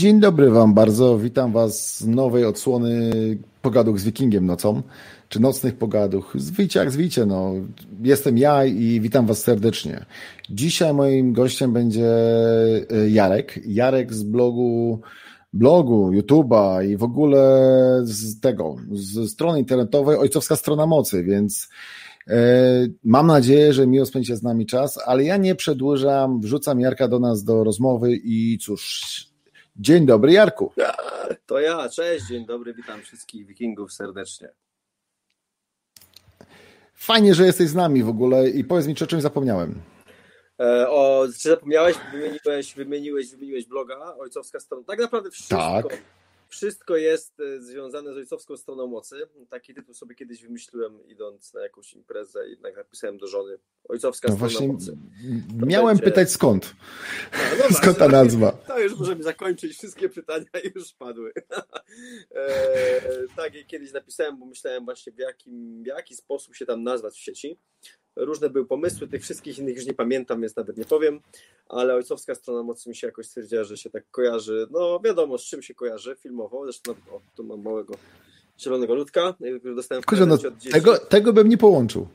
Dzień dobry Wam bardzo. Witam Was z nowej odsłony pogaduch z Wikingiem nocą, czy nocnych pogaduch. Zwijcie jak zwijcie, no. Jestem ja i witam Was serdecznie. Dzisiaj moim gościem będzie e, Jarek. Jarek z blogu blogu, YouTube'a i w ogóle z tego, z strony internetowej Ojcowska Strona Mocy, więc e, Mam nadzieję, że miło spędzicie z nami czas, ale ja nie przedłużam, wrzucam Jarka do nas do rozmowy i cóż, dzień dobry Jarku. To ja, cześć, dzień dobry, witam wszystkich wikingów serdecznie. Fajnie, że jesteś z nami w ogóle i powiedz mi, czy o czymś zapomniałem. E, o, czy zapomniałeś, wymieniłeś, wymieniłeś, wymieniłeś bloga Ojcowska Strona. Tak naprawdę wszystko, tak. Wszystko jest e, związane z Ojcowską Stroną Mocy. Taki tytuł sobie kiedyś wymyśliłem idąc na jakąś imprezę i napisałem do żony Ojcowska no Strona właśnie Mocy. To miałem będzie... pytać skąd. No, no skąd ta nazwa? To już możemy zakończyć, wszystkie pytania już padły. e, tak, kiedyś napisałem, bo myślałem właśnie w, jakim, w jaki sposób się tam nazwać w sieci. Różne były pomysły, tych wszystkich innych już nie pamiętam, więc nawet nie powiem, ale ojcowska strona mocy mi się jakoś stwierdziła, że się tak kojarzy. No wiadomo, z czym się kojarzy filmowo. Zresztą o, tu mam małego zielonego ludka, który dostałem w Kurze, no, tego, tego bym nie połączył.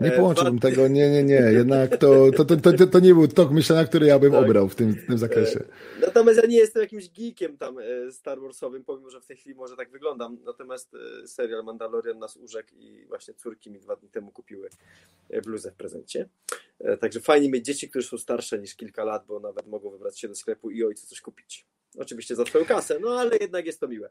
Nie e, połączyłbym tego, nie, nie, nie. Jednak to, to, to, to, to nie był tok myślenia, który ja bym tak. obrał w tym, w tym zakresie. E, natomiast ja nie jestem jakimś geekiem tam e, Star Warsowym, pomimo, że w tej chwili może tak wyglądam. Natomiast serial Mandalorian nas urzekł i właśnie córki mi dwa dni temu kupiły bluzę w prezencie. Także fajnie mieć dzieci, które są starsze niż kilka lat, bo nawet mogą wybrać się do sklepu i ojcu coś kupić. Oczywiście za twoją kasę, no ale jednak jest to miłe.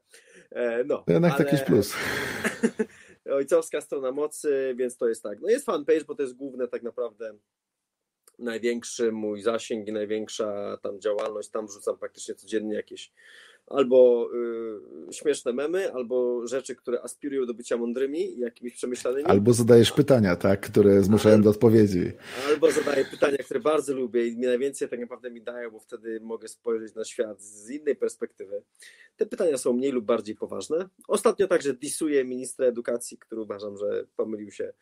No, jednak ale... jakiś plus. ojcowska strona mocy, więc to jest tak. No jest fanpage, bo to jest główne tak naprawdę największy mój zasięg i największa tam działalność. Tam wrzucam praktycznie codziennie jakieś albo y, śmieszne memy, albo rzeczy, które aspirują do bycia mądrymi, jakimiś przemyślanymi. Albo zadajesz pytania, tak, które zmuszają do odpowiedzi. Albo zadaję pytania, które bardzo lubię i mi najwięcej tak naprawdę mi dają, bo wtedy mogę spojrzeć na świat z innej perspektywy. Te pytania są mniej lub bardziej poważne. Ostatnio także disuję ministra edukacji, który uważam, że pomylił się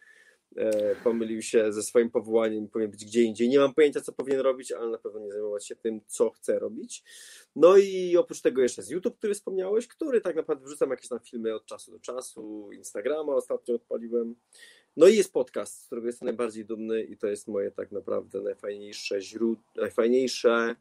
pomylił się ze swoim powołaniem, powinien być gdzie indziej. Nie mam pojęcia, co powinien robić, ale na pewno nie zajmować się tym, co chce robić. No i oprócz tego jeszcze jest YouTube, który wspomniałeś, który tak naprawdę wrzucam jakieś tam filmy od czasu do czasu, Instagrama ostatnio odpaliłem. No i jest podcast, z którego jestem najbardziej dumny i to jest moje tak naprawdę najfajniejsze źródło, najfajniejsze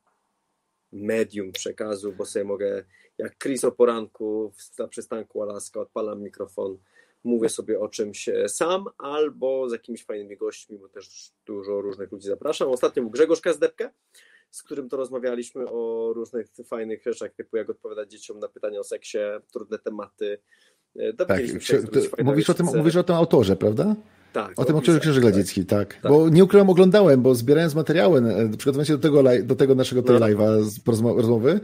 medium przekazu, bo sobie mogę, jak Chris o poranku na przystanku Alaska, odpalam mikrofon, mówię sobie o czymś sam albo z jakimiś fajnymi gośćmi, bo też dużo różnych ludzi zapraszam. Ostatnio był Grzegorz Kazdepkę, z którym to rozmawialiśmy o różnych fajnych rzeczach, typu jak odpowiadać dzieciom na pytania o seksie, trudne tematy. Tak, mówisz, o tym, mówisz o tym autorze, prawda? Tak. O tym książek Krzyży Gladziecki, tak. tak. Bo nie ukrywam, oglądałem, bo zbierając materiały, e, przygotowując się do tego, do tego naszego no. live'a z rozmowy,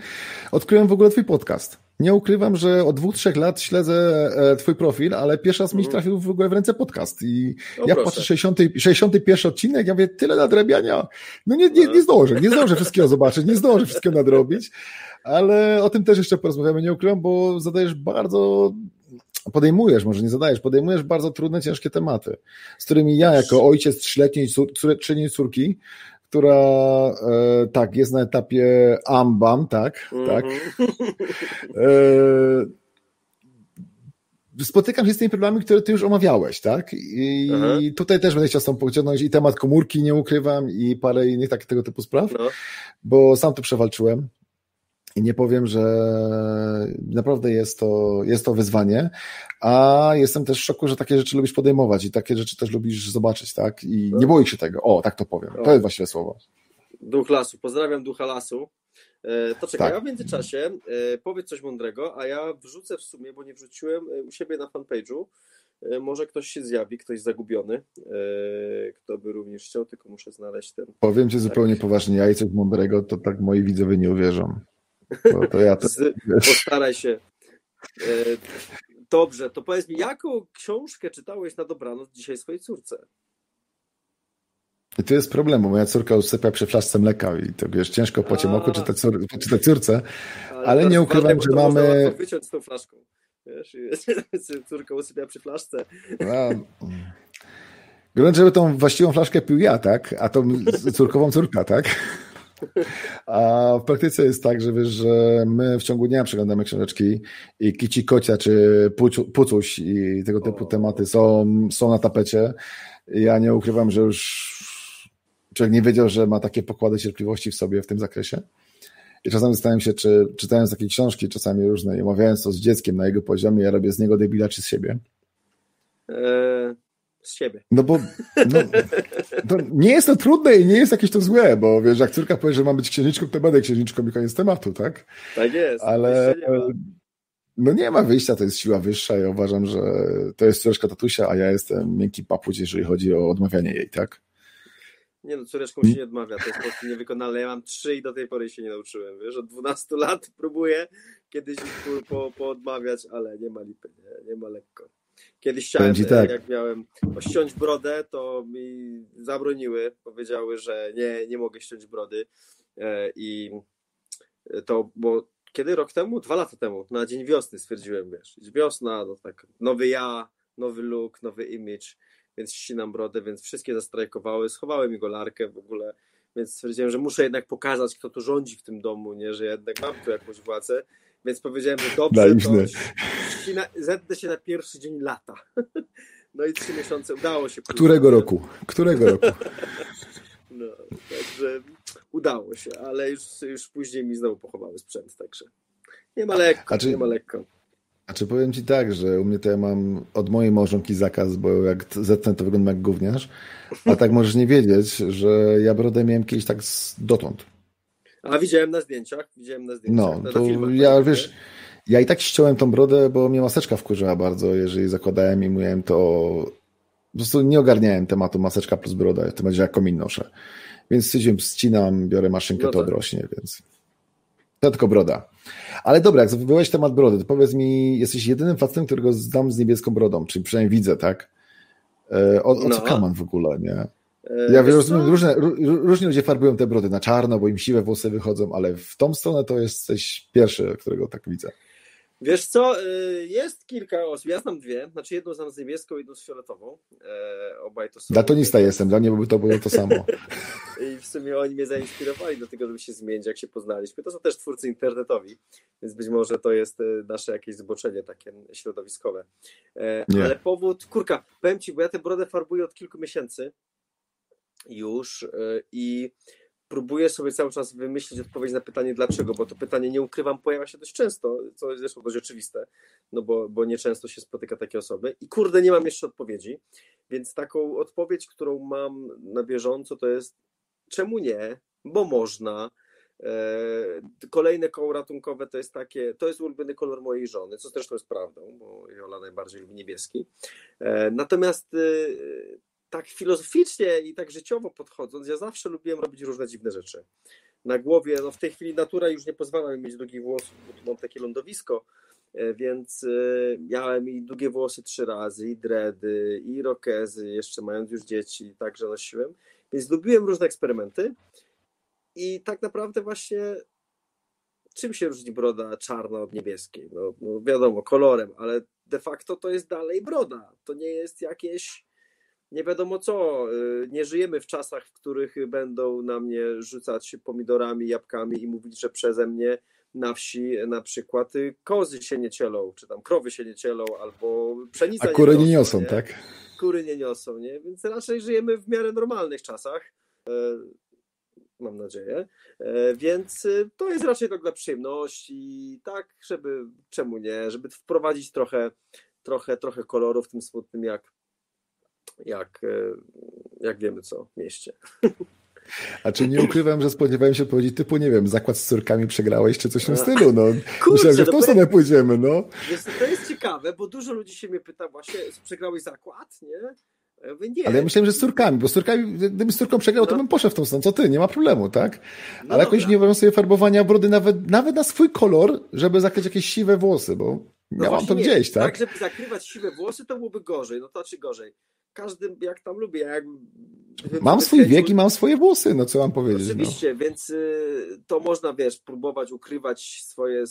odkryłem w ogóle twój podcast. Nie ukrywam, że od dwóch, trzech lat śledzę e, twój profil, ale pierwszy raz mi mhm. trafił w ogóle w ręce podcast. I o, jak patrzę 60, 61 odcinek, ja mówię, tyle nadrabiania. No nie, nie, nie zdążę, nie zdążę wszystkiego zobaczyć, nie zdążę wszystkiego nadrobić, ale o tym też jeszcze porozmawiamy, nie ukrywam, bo zadajesz bardzo podejmujesz, może nie zadajesz, podejmujesz bardzo trudne, ciężkie tematy, z którymi ja jako ojciec trzyletniej, córki, która e, tak, jest na etapie ambam, tak, mm -hmm. tak. E, spotykam się z tymi problemami, które ty już omawiałeś, tak? I Aha. tutaj też będę chciał z tą pociągnąć i temat komórki, nie ukrywam, i parę innych takich tego typu spraw, no. bo sam to przewalczyłem. I nie powiem, że naprawdę jest to, jest to wyzwanie, a jestem też w szoku, że takie rzeczy lubisz podejmować i takie rzeczy też lubisz zobaczyć, tak? I nie boisz się tego. O, tak to powiem. To jest właściwe słowo. Duch lasu. Pozdrawiam ducha lasu. E, to czekaj, tak. ja w międzyczasie e, powiedz coś mądrego, a ja wrzucę w sumie, bo nie wrzuciłem e, u siebie na fanpage'u. Może ktoś się zjawi, ktoś zagubiony, kto by również chciał, tylko muszę znaleźć ten. Powiem ci zupełnie tak. poważnie, ja i coś mądrego, to tak moi widzowie nie uwierzą. To, to ja to, Postaraj się. E, dobrze, to powiedz mi, jaką książkę czytałeś na dobranoc dzisiaj swojej córce? I to jest problem, bo moja córka usypia przy flaszce mleka i to wiesz, ciężko po ciemku czytać, cór, czytać córce, ale, ale nie ukrywam, że mamy... wyciąć z tą flaszką, wiesz, córka usypia przy flaszce. No, żeby tą właściwą flaszkę pił ja, tak? A tą córkową córka, tak? A w praktyce jest tak, że wiesz, że my w ciągu dnia przeglądamy książeczki i kici kocia czy pucuś i tego typu tematy są, są na tapecie. Ja nie ukrywam, że już człowiek nie wiedział, że ma takie pokłady cierpliwości w sobie w tym zakresie. I czasami zastanawiam się, czy czytając takie książki, czasami różne, i omawiając to z dzieckiem na jego poziomie, ja robię z niego debila czy z siebie. Eee, z siebie. No bo no, nie jest to trudne i nie jest jakieś to złe, bo wiesz, jak córka powie, że ma być księżniczką, to będę księżniczką i koniec tematu, tak? Tak jest. Ale nie no nie ma wyjścia, to jest siła wyższa i uważam, że to jest córeczka tatusia, a ja jestem miękki papuć, jeżeli chodzi o odmawianie jej, tak? Nie no, córeczką się nie odmawia, to jest po prostu niewykonalne. Ja mam trzy i do tej pory się nie nauczyłem, wiesz, od 12 lat próbuję kiedyś po, po, poodmawiać, ale nie ma lipy, nie, nie ma lekko. Kiedyś chciałem, tak. jak miałem ściąć brodę, to mi zabroniły, powiedziały, że nie, nie mogę ściąć brody. E, i to, bo kiedy? Rok temu? Dwa lata temu, na dzień wiosny stwierdziłem, wiesz, wiosna, no tak, nowy ja, nowy look, nowy image, więc ścinam brodę, więc wszystkie zastrajkowały, schowałem mi golarkę w ogóle, więc stwierdziłem, że muszę jednak pokazać, kto tu rządzi w tym domu, nie, że jednak mam tu jakąś władzę, więc powiedziałem, że dobrze, to ścina, zetnę się na pierwszy dzień lata. No i trzy miesiące udało się. Którego roku? Którego roku? No, także udało się, ale już, już później mi znowu pochowały sprzęt, także nie ma lekko, czy, nie ma lekko. A czy powiem Ci tak, że u mnie to ja mam od mojej małżonki zakaz, bo jak zetnę to wygląda jak gówniarz, a tak możesz nie wiedzieć, że ja brodę miałem kiedyś tak dotąd. A widziałem na zdjęciach, widziałem na zdjęciach. No, to filmach, ja tak, wiesz, ja i tak ściąłem tą brodę, bo mnie maseczka wkurzyła bardzo, jeżeli zakładałem i mówiłem to po prostu nie ogarniałem tematu maseczka plus broda, to będzie jak komin noszę. Więc stwierdziłem, ścinam, biorę maszynkę, no to tak. odrośnie, więc to tylko broda. Ale dobra, jak wywołałeś temat brody, to powiedz mi, jesteś jedynym facetem, którego znam z niebieską brodą, czyli przynajmniej widzę, tak? E, o, o no. co kaman w ogóle, nie? Ja rozumiem, różne, różni ludzie farbują te brody na czarno, bo im siwe włosy wychodzą, ale w tą stronę to jesteś pierwszy, którego tak widzę. Wiesz co, y, jest kilka osób, ja znam dwie, znaczy jedną znam z niebieską, jedną z fioletową, e, obaj to są... Datonista jestem, dla mnie by to było to samo. I w sumie oni mnie zainspirowali do tego, żeby się zmienić, jak się poznaliśmy. To są też twórcy internetowi, więc być może to jest e, nasze jakieś zboczenie takie środowiskowe. E, ale powód, kurka, powiem Ci, bo ja tę brodę farbuję od kilku miesięcy już i próbuję sobie cały czas wymyślić odpowiedź na pytanie dlaczego, bo to pytanie nie ukrywam, pojawia się dość często, co jest zresztą dość oczywiste, no bo, bo nieczęsto się spotyka takie osoby. I kurde, nie mam jeszcze odpowiedzi, więc taką odpowiedź, którą mam na bieżąco to jest czemu nie, bo można, e, Kolejne koło ratunkowe to jest takie, to jest ulubiony kolor mojej żony, co zresztą jest prawdą, bo Jola najbardziej lubi niebieski. E, natomiast e, tak filozoficznie i tak życiowo podchodząc, ja zawsze lubiłem robić różne dziwne rzeczy. Na głowie, no w tej chwili natura już nie pozwala mi mieć długich włosów, bo tu mam takie lądowisko, e, więc e, miałem i długie włosy trzy razy, i dredy, i rokezy, jeszcze mając już dzieci, także nosiłem. Więc lubiłem różne eksperymenty i tak naprawdę właśnie czym się różni broda czarna od niebieskiej? No, no wiadomo, kolorem, ale de facto to jest dalej broda. To nie jest jakieś nie wiadomo co. Y, nie żyjemy w czasach, w których będą na mnie rzucać pomidorami, jabłkami i mówić, że przeze mnie na wsi na przykład kozy się nie cielą, czy tam krowy się nie cielą, albo pszenica A kury nie, nie niosą, nie? tak? Kury nie niosą, nie? Więc raczej żyjemy w miarę normalnych czasach. E, mam nadzieję. E, więc y, to jest raczej tak dla przyjemności, tak, żeby, czemu nie, żeby wprowadzić trochę, trochę, trochę koloru w tym smutnym jak jak, e, jak wiemy co w mieście. A czy nie ukrywam, że spodziewałem się odpowiedzi typu, nie wiem, zakład z córkami przegrałeś, czy coś w tym stylu, no. Kurczę, Myślałem, że w tą no stronę pójdziemy, no. To jest ciekawe, bo dużo ludzi się mnie pyta właśnie, przegrałeś zakład, nie? Ja mówię, nie. Ale ja myślałem, że z córkami, bo z córkami, gdybym z córką przegrał, no. to bym poszedł w tą stronę, co ty, nie ma problemu, tak? No Ale jakoś nie mam sobie farbowania brody nawet, nawet na swój kolor, żeby zakryć jakieś siwe włosy, bo no miałam to gdzieś, tak? Tak, żeby zakrywać siwe włosy, to byłoby gorzej, no to czy gorzej każdy jak tam lubi. Jak mam swój wiek i mam swoje włosy, no co mam powiedzieć. No. Oczywiście, no. więc y, to można, wiesz, próbować ukrywać swoje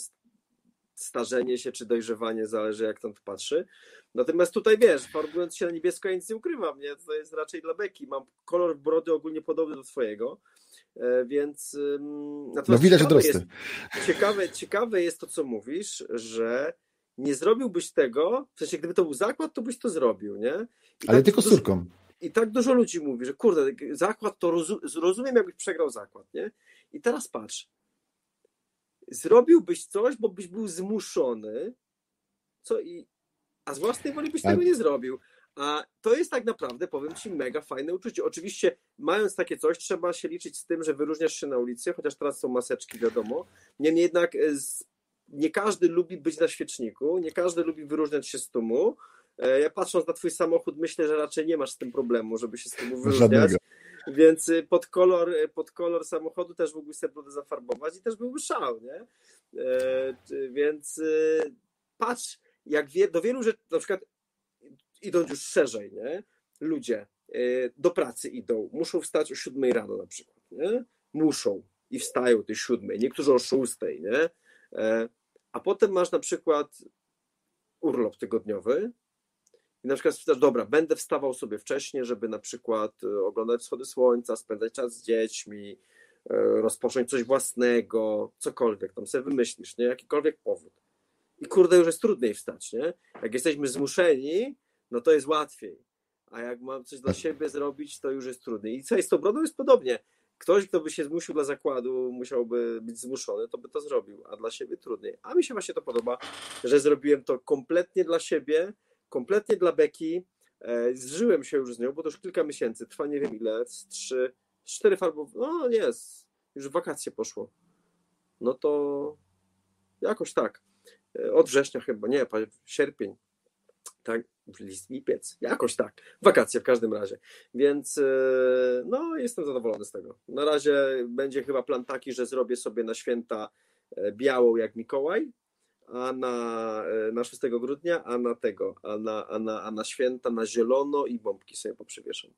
starzenie się czy dojrzewanie, zależy jak tam to patrzy. Natomiast tutaj wiesz, farbując się na niebiesko, ja nic nie ukrywam, nie? To jest raczej dla beki. Mam kolor brody ogólnie podobny do twojego. E, więc no widać od jest, ciekawe, ciekawe jest to, co mówisz, że nie zrobiłbyś tego, w sensie gdyby to był zakład, to byś to zrobił, nie? I Ale tak tylko z córką. I tak dużo ludzi mówi, że kurde, zakład to rozumiem, jakbyś przegrał zakład, nie? I teraz patrz, zrobiłbyś coś, bo byś był zmuszony, co i, a z własnej woli byś tego nie zrobił. A to jest tak naprawdę, powiem Ci, mega fajne uczucie. Oczywiście, mając takie coś, trzeba się liczyć z tym, że wyróżniasz się na ulicy, chociaż teraz są maseczki, wiadomo. Niemniej jednak e, nie każdy lubi być na świeczniku, nie każdy lubi wyróżniać się z tłumu. E, ja patrząc na Twój samochód, myślę, że raczej nie masz z tym problemu, żeby się z tłumu wyróżniać. Żadnego. Więc y, pod kolor, y, pod kolor samochodu też mógłbyś sobie brodę zafarbować i też byłby szał, nie? E, więc y, patrz, jak wie, do wielu rzeczy, na przykład idąc już szerzej, nie? Ludzie do pracy idą, muszą wstać o siódmej rano na przykład, nie? Muszą i wstają o tej siódmej, niektórzy o szóstej, nie? A potem masz na przykład urlop tygodniowy i na przykład spytasz, dobra, będę wstawał sobie wcześniej, żeby na przykład e, oglądać wschody słońca, spędzać czas z dziećmi, e, rozpocząć coś własnego, cokolwiek tam sobie wymyślisz, nie? Jakikolwiek powód. I kurde, już jest trudniej wstać, nie? Jak jesteśmy zmuszeni, no to jest łatwiej. A jak mam coś dla siebie zrobić, to już jest trudniej. I co jest z tą brodą jest podobnie. Ktoś, kto by się zmusił dla zakładu, musiałby być zmuszony, to by to zrobił, a dla siebie trudniej. A mi się właśnie to podoba, że zrobiłem to kompletnie dla siebie, kompletnie dla Beki. E, zżyłem się już z nią, bo to już kilka miesięcy, trwa nie wiem ile, z trzy, cztery farbowe, no nie, już wakacje poszło. No to jakoś tak. E, od września chyba, nie, sierpień. Tak, list lipiec, jakoś tak. Wakacje w każdym razie. Więc e, no, jestem zadowolony z tego. Na razie będzie chyba plan taki, że zrobię sobie na święta białą jak Mikołaj, a na, e, na 6 grudnia, a na tego, a na, a, na, a na święta na zielono i bombki sobie poprzywieszam.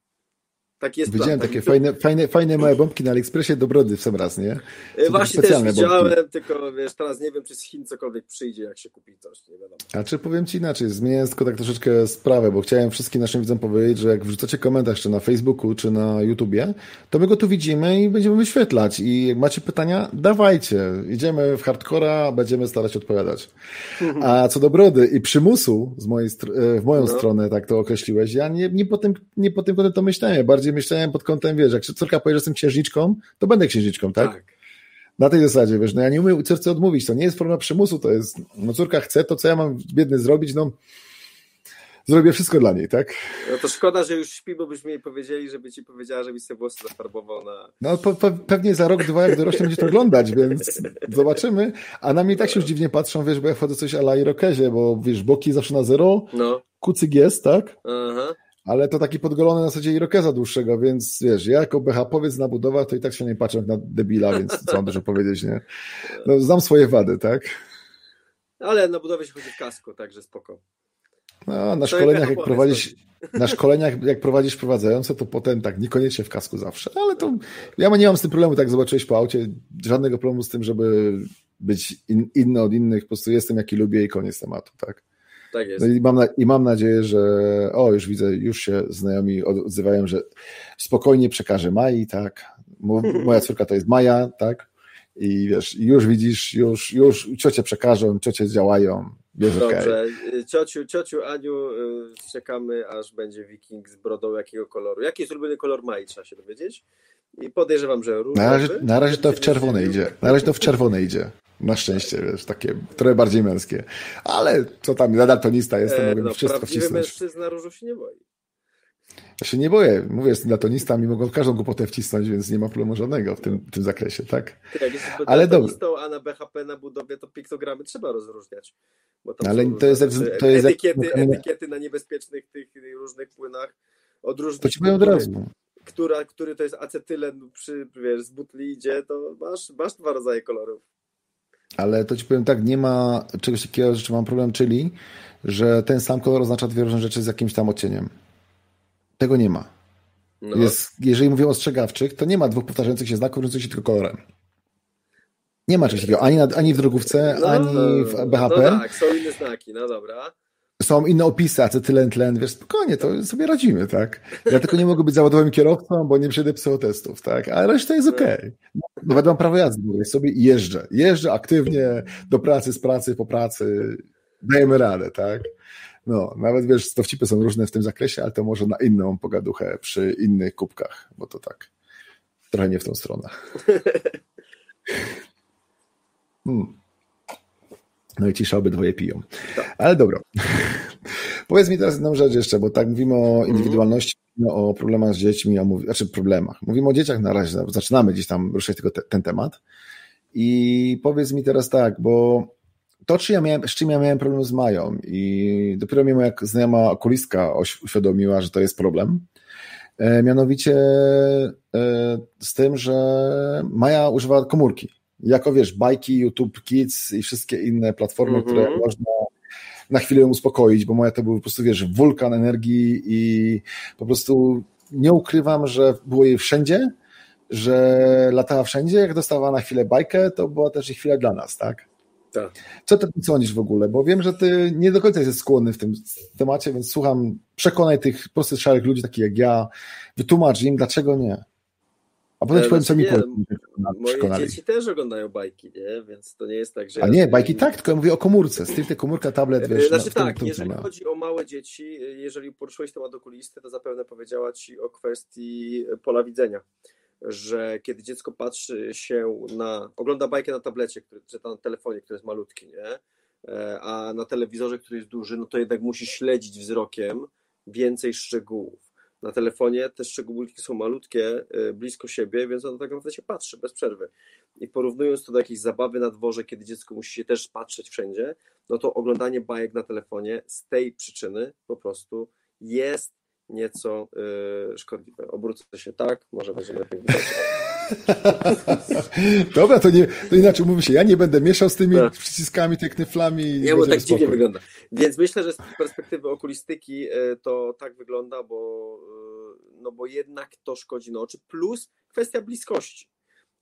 Tak jest Widziałem plan, takie fajne, fajne, fajne małe bombki na AliExpressie do brody w sam raz, nie? Są Właśnie też widziałem, bombki. tylko wiesz, teraz nie wiem, czy z Chin cokolwiek przyjdzie, jak się kupi coś, nie wiadomo. A czy powiem Ci inaczej, zmieniając tylko tak troszeczkę sprawę, bo chciałem wszystkim naszym widzom powiedzieć, że jak wrzucacie komentarz, czy na Facebooku, czy na YouTubie, to my go tu widzimy i będziemy wyświetlać i jak macie pytania, dawajcie, idziemy w hardcora, będziemy starać odpowiadać. A co do brody i przymusu z mojej, e, w moją no. stronę, tak to określiłeś, ja nie, nie po tym, nie po tym to myślałem, bardziej myślałem pod kątem, wiesz, jak córka powie, że jestem księżniczką, to będę księżniczką, tak? tak? Na tej zasadzie, wiesz, no ja nie umiem córce odmówić, to nie jest forma przymusu, to jest, no córka chce, to co ja mam biedny zrobić, no zrobię wszystko dla niej, tak? No to szkoda, że już śpi, bo byśmy jej powiedzieli, żeby ci powiedziała, żebyś sobie włosy zafarbował na... No po, po, pewnie za rok, dwa, jak dorośnie, będzie to oglądać, więc zobaczymy. A na mnie tak się już dziwnie patrzą, wiesz, bo ja wchodzę coś ala irokezie, bo wiesz, boki zawsze na zero, no. kucyk jest, tak? Aha ale to taki podgolony na zasadzie irokeza dłuższego, więc wiesz, ja jako BH-powiedz na budowach, to i tak się nie patrzę na debila, więc co mam dużo powiedzieć, nie? No, znam swoje wady, tak? Ale na budowę się chodzi w kasku, także spoko. No, na szkoleniach, jak prowadzisz, na szkoleniach, jak prowadzisz prowadzające, to potem tak, niekoniecznie w kasku zawsze, ale to ja nie mam z tym problemu, tak zobaczyłeś po aucie, żadnego problemu z tym, żeby być in, inny od innych, po prostu jestem jaki lubię i koniec tematu, tak? Tak jest. No i, mam na, I mam nadzieję, że o, już widzę, już się znajomi odzywają, że spokojnie przekażę Mai, tak. Moja córka to jest Maja, tak. I wiesz, już widzisz, już, już ciocie przekażą, ciocie działają. Wiesz, Dobrze. Okay. Ciociu, ciociu, Aniu, y, czekamy, aż będzie wiking z brodą jakiego koloru. Jaki jest ulubiony kolor Mai, trzeba się dowiedzieć. I podejrzewam, że różowy. Na razie, na razie to w czerwone idzie. Na razie to w czerwone idzie. Na szczęście, wiesz, takie trochę bardziej męskie. Ale co tam, nadal tonista jestem, e, mogę no, wszystko wcisnąć. mężczyzna różu się nie boi. Ja się nie boję. Mówię, jestem daltonistą i mogą każdą głupotę wcisnąć, więc nie ma problemu żadnego w tym, w tym zakresie, tak? Jak jesteś Ale dobrze. a na BHP na budowie to piktogramy trzeba rozróżniać. Ale to jest, to jest etykiety, etykiety na niebezpiecznych tych różnych płynach od różnych... To ci powiem od razu która, który to jest acetylen przy, wiesz, z butli idzie, to masz, masz dwa rodzaje kolorów. Ale to ci powiem tak, nie ma czegoś takiego, że mam problem, czyli, że ten sam kolor oznacza dwie różne rzeczy z jakimś tam odcieniem. Tego nie ma. No. Jest, jeżeli mówię o ostrzegawczych, to nie ma dwóch powtarzających się znaków różniących się tylko kolorem. Nie ma czegoś takiego, ani, na, ani w drogówce, no, ani w BHP. No tak, są inne znaki, no dobra. Są inne opisy, acetylen, tlen, wiesz, spokojnie, to sobie radzimy, tak? Ja tylko nie mogę być zawodowym kierowcą, bo nie przejdę psychotestów, tak? A reszta jest okej. Okay. Nawet mam prawo jazdy, mówię sobie i jeżdżę. Jeżdżę aktywnie do pracy, z pracy, po pracy. Dajemy radę, tak? No, nawet wiesz, dowcipy są różne w tym zakresie, ale to może na inną pogaduchę przy innych kubkach, bo to tak trochę nie w tą stronę. Hmm. No i cisza obydwoje piją. Tak. Ale dobra. Powiedz mi teraz jedną rzecz jeszcze, bo tak mówimy o mhm. indywidualności, mówimy o problemach z dziećmi, mówi, znaczy problemach. Mówimy o dzieciach na razie, zaczynamy gdzieś tam ruszać tylko te, ten temat. I powiedz mi teraz tak, bo to, czy ja miałem, z czym ja miałem problem z Mają i dopiero mi moja znajoma okulistka uświadomiła, że to jest problem. E, mianowicie e, z tym, że Maja używa komórki jako wiesz, bajki, YouTube Kids i wszystkie inne platformy, mm -hmm. które mhm. można na chwilę uspokoić, bo moja to był po prostu, wiesz, wulkan energii i po prostu nie ukrywam, że było jej wszędzie, że latała wszędzie, jak dostawała na chwilę bajkę, to była też i chwila dla nas, tak? Tak. Co ty sądzisz w ogóle? Bo wiem, że ty nie do końca jesteś skłonny w tym temacie, więc słucham, przekonaj tych prostych, szarych ludzi, takich jak ja, wytłumacz im, dlaczego nie. A potem ci powiem, co mi powiem. Moje dzieci też oglądają bajki, nie? Więc to nie jest tak, że... A nie, bajki tak, tylko ja mówię o komórce. Stricte komórka, tablet, wiesz... Znaczy na, tak, tym, jeżeli chodzi o małe dzieci, jeżeli poruszyłeś temat okulisty, to zapewne powiedziała ci o kwestii pola widzenia. Że kiedy dziecko patrzy się na... ogląda bajkę na tablecie, który, czy na telefonie, który jest malutki, nie? E, a na telewizorze, który jest duży, no to jednak musi śledzić wzrokiem więcej szczegółów na telefonie te szczegółki są malutkie, y, blisko siebie, więc on tak naprawdę się patrzy bez przerwy. I porównując to do jakiejś zabawy na dworze, kiedy dziecko musi się też patrzeć wszędzie, no to oglądanie bajek na telefonie z tej przyczyny po prostu jest nieco yy, szkodliwe. Obrócę się tak, może będzie lepiej widać. Dobra, to, nie, to inaczej mówi się, ja nie będę mieszał z tymi tak. przyciskami, tymi knyflami. Nie, bo tak spokój. dziwnie wygląda. Więc myślę, że z perspektywy okulistyki e, to tak wygląda, bo, no bo jednak to szkodzi na oczy. Plus kwestia bliskości.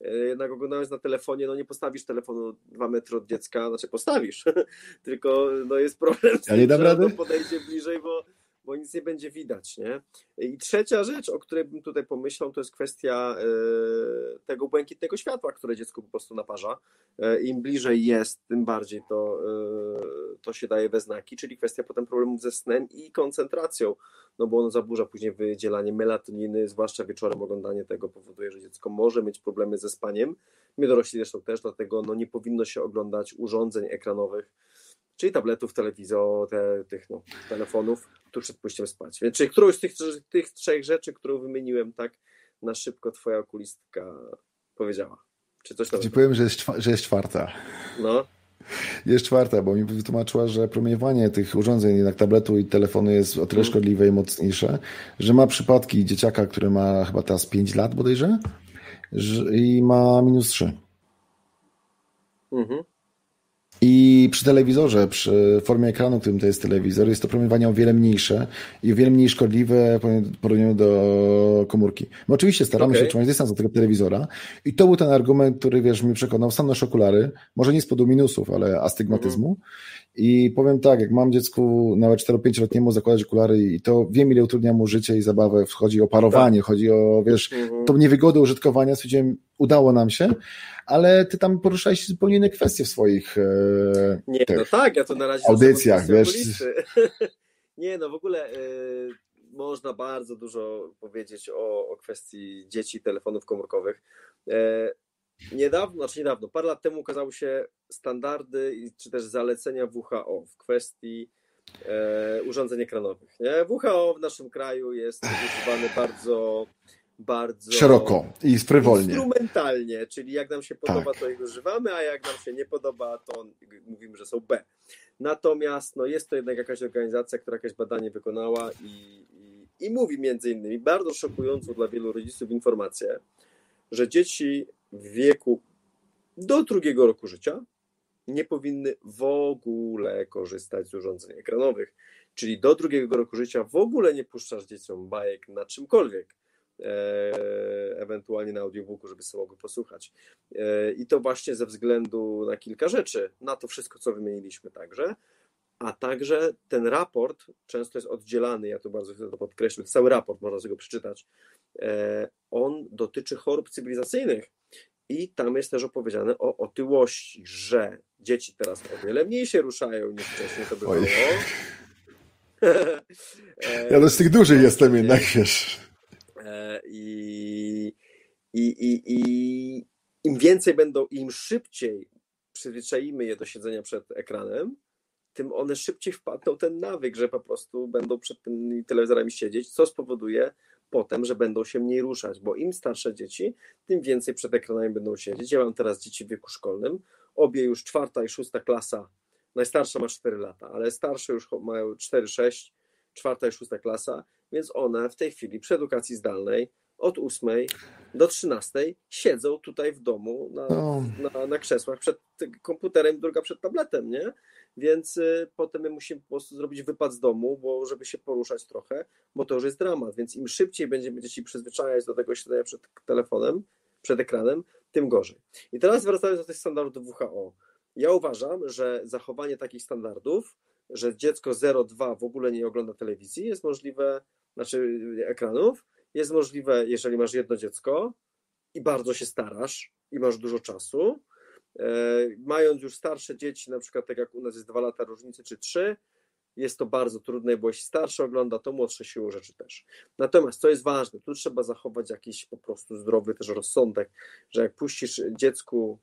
E, jednak oglądając na telefonie, no nie postawisz telefonu dwa metry od dziecka, znaczy postawisz, tylko no jest problem z ja nie dam rady? podejdzie bliżej, bo bo nic nie będzie widać. Nie? I trzecia rzecz, o której bym tutaj pomyślał, to jest kwestia e, tego błękitnego światła, które dziecko po prostu naparza. E, Im bliżej jest, tym bardziej to, e, to się daje we znaki, czyli kwestia potem problemów ze snem i koncentracją, no bo ono zaburza później wydzielanie melatoniny, zwłaszcza wieczorem oglądanie tego powoduje, że dziecko może mieć problemy ze spaniem. My dorośli zresztą też, dlatego no, nie powinno się oglądać urządzeń ekranowych, czyli tabletów, telewizor, te, tych no, telefonów tuż przed pójściem spać. Więc czyli którąś z tych, tych trzech rzeczy, którą wymieniłem tak na szybko twoja okulistka powiedziała? Czy coś tam? Ci powiem, że jest, że jest czwarta. No. Jest czwarta, bo mi wytłumaczyła, że promieniowanie tych urządzeń, jednak tabletu i telefonu jest o tyle mm. szkodliwe i mocniejsze, że ma przypadki dzieciaka, który ma chyba teraz 5 lat bodajże i ma minus 3. Mhm. I przy telewizorze, przy formie ekranu, którym to jest telewizor, jest to promieniowanie o wiele mniejsze i o wiele mniej szkodliwe w porównaniu do komórki. My oczywiście staramy okay. się trzymać dystans od tego telewizora i to był ten argument, który, wiesz, mnie przekonał. Sam noszę okulary, może nie z powodu minusów, ale astygmatyzmu. Mm. I powiem tak, jak mam dziecku nawet 4-5-letniemu zakładać okulary i to wiem, ile utrudnia mu życie i zabawę, chodzi o parowanie, tak. chodzi o, wiesz, mhm. tą niewygodę użytkowania, stwierdziłem, udało nam się, ale ty tam poruszałeś zupełnie inne kwestie w swoich e, Nie, no tak, ja to na razie audycjach, wiesz. Nie, no w ogóle e, można bardzo dużo powiedzieć o, o kwestii dzieci telefonów komórkowych. E, Niedawno, znaczy niedawno, parę lat temu ukazały się standardy czy też zalecenia WHO w kwestii e, urządzeń ekranowych. Nie? WHO w naszym kraju jest używany bardzo bardzo szeroko i frywolnie. Instrumentalnie, czyli jak nam się podoba, tak. to ich używamy, a jak nam się nie podoba, to mówimy, że są B. Natomiast no, jest to jednak jakaś organizacja, która jakieś badanie wykonała i, i, i mówi między innymi bardzo szokującą dla wielu rodziców informację, że dzieci w wieku do drugiego roku życia nie powinny w ogóle korzystać z urządzeń ekranowych. Czyli do drugiego roku życia w ogóle nie puszczasz dzieciom bajek na czymkolwiek, e, ewentualnie na audiobooku, żeby sobie mogły posłuchać. E, I to właśnie ze względu na kilka rzeczy, na to wszystko, co wymieniliśmy także, a także ten raport często jest oddzielany, ja tu bardzo chcę to podkreślić, cały raport można sobie go przeczytać, e, on dotyczy chorób cywilizacyjnych i tam jest też opowiedziane o otyłości, że dzieci teraz o wiele mniej się ruszają niż wcześniej to było. Ja z tych dużych jestem jednak, wiesz. E, I, i, i, i im więcej będą, im szybciej przyzwyczaimy je do siedzenia przed ekranem, tym one szybciej wpadną ten nawyk, że po prostu będą przed tymi telewizorami siedzieć, co spowoduje potem, że będą się mniej ruszać, bo im starsze dzieci, tym więcej przed ekranami będą siedzieć. Ja mam teraz dzieci w wieku szkolnym, obie już czwarta i szósta klasa, najstarsza ma 4 lata, ale starsze już mają 4-6, czwarta i szósta klasa, więc one w tej chwili przy edukacji zdalnej od 8 do 13 siedzą tutaj w domu na, no. na, na krzesłach przed komputerem, druga przed tabletem, nie? Więc y, potem my musimy po prostu zrobić wypad z domu, bo żeby się poruszać trochę, bo to już jest dramat. Więc im szybciej będziemy dzieci przyzwyczajać do tego siedzenia przed telefonem, przed ekranem, tym gorzej. I teraz wracając do tych standardów WHO. Ja uważam, że zachowanie takich standardów, że dziecko 0,2 w ogóle nie ogląda telewizji, jest możliwe, znaczy ekranów, jest możliwe, jeżeli masz jedno dziecko i bardzo się starasz i masz dużo czasu. E, mając już starsze dzieci, na przykład tak jak u nas jest dwa lata różnicy czy trzy, jest to bardzo trudne, bo jeśli starszy ogląda, to młodsze siłą rzeczy też. Natomiast co jest ważne, tu trzeba zachować jakiś po prostu zdrowy też rozsądek, że jak puścisz dziecku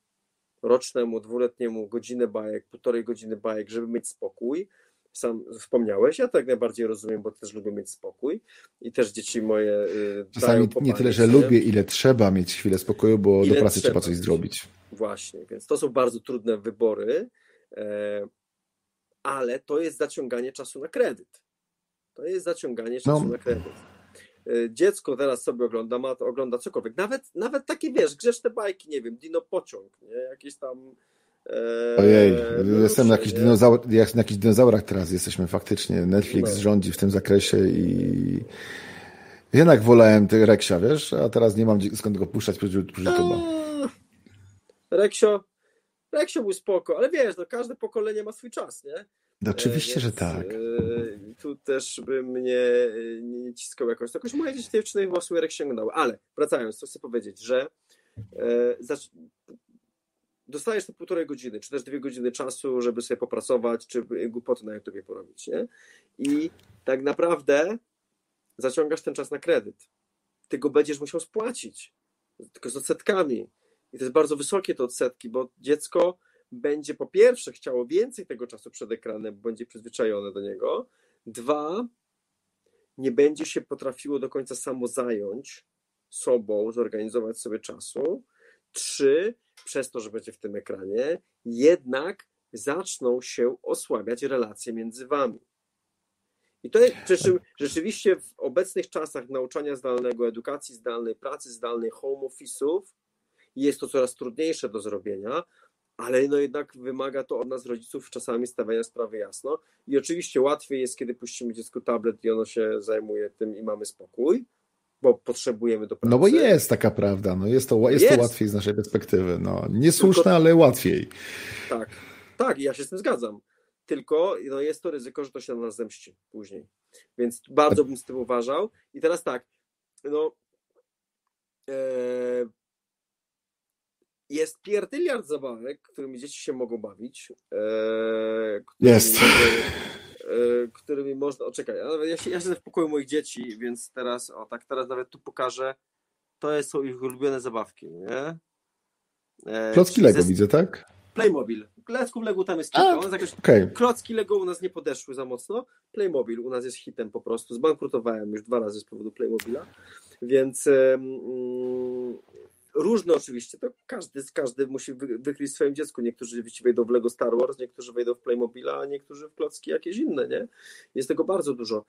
rocznemu, dwuletniemu godzinę bajek, półtorej godziny bajek, żeby mieć spokój, sam wspomniałeś, ja tak najbardziej rozumiem, bo też lubię mieć spokój i też dzieci moje y, Czasami nie tyle, że lubię, ile trzeba mieć chwilę spokoju, bo ile do pracy trzeba, trzeba coś zrobić. Właśnie, więc to są bardzo trudne wybory, e, ale to jest zaciąganie czasu na kredyt. To jest zaciąganie czasu no. na kredyt. E, dziecko teraz sobie ogląda, ma, ogląda cokolwiek. Nawet, nawet takie, wiesz, grzeczne bajki, nie wiem, Dino Pociąg, nie? jakieś tam Ojej, no jestem na jakichś, dinozaur, jak na jakichś dinozaurach teraz jesteśmy faktycznie. Netflix no. rządzi w tym zakresie i jednak wolałem tego Reksia, wiesz, a teraz nie mam skąd go puszczać przez YouTube'a. Eee, Reksio, Reksio był spoko, ale wiesz, no, każde pokolenie ma swój czas, nie? No, oczywiście, Więc, że tak. E, tu też by mnie nie ciskał jakoś. Jakoś moje dzieci dziewczyny chyba Rek sięgnęły. Ale wracając, to chcę powiedzieć, że e, dostajesz te półtorej godziny, czy też dwie godziny czasu, żeby sobie popracować, czy głupoty na YouTubie porobić, nie? I tak naprawdę zaciągasz ten czas na kredyt. Ty go będziesz musiał spłacić, tylko z odsetkami. I to jest bardzo wysokie te odsetki, bo dziecko będzie po pierwsze chciało więcej tego czasu przed ekranem, bo będzie przyzwyczajone do niego. Dwa, nie będzie się potrafiło do końca samo zająć sobą, zorganizować sobie czasu. Trzy, przez to, że będzie w tym ekranie, jednak zaczną się osłabiać relacje między wami. I to jest rzeczywiście w obecnych czasach nauczania zdalnego, edukacji zdalnej, pracy zdalnej, home office'ów jest to coraz trudniejsze do zrobienia, ale no jednak wymaga to od nas rodziców czasami stawiania sprawy jasno. I oczywiście łatwiej jest, kiedy puścimy dziecku tablet i ono się zajmuje tym i mamy spokój, bo potrzebujemy do pracy. No bo jest taka prawda, no jest to, jest, jest. to łatwiej z naszej perspektywy. No, niesłuszne, Tylko... ale łatwiej. Tak, tak, ja się z tym zgadzam. Tylko no, jest to ryzyko, że to się na nas zemści później. Więc bardzo bym z tym uważał. I teraz tak, no e, jest pierdyliard zabawek, którymi dzieci się mogą bawić. E, jest. Mogą, którymi można. O, czekaj, ja, się, ja siedzę w pokoju moich dzieci, więc teraz, o tak, teraz nawet tu pokażę. To są ich ulubione zabawki, nie? E, Klocki Lego ze... widzę, tak? Playmobil. Klocków Lego tam jest kilka. Jakoś... okay. Klocki Lego u nas nie podeszły za mocno. Playmobil u nas jest hitem po prostu. Zbankrutowałem już dwa razy z powodu Playmobila. Więc różne oczywiście, to każdy, każdy musi wykryć swoim dziecku. Niektórzy wejdą w Lego Star Wars, niektórzy wejdą w Playmobila, a niektórzy w klocki jakieś inne, nie? Jest tego bardzo dużo.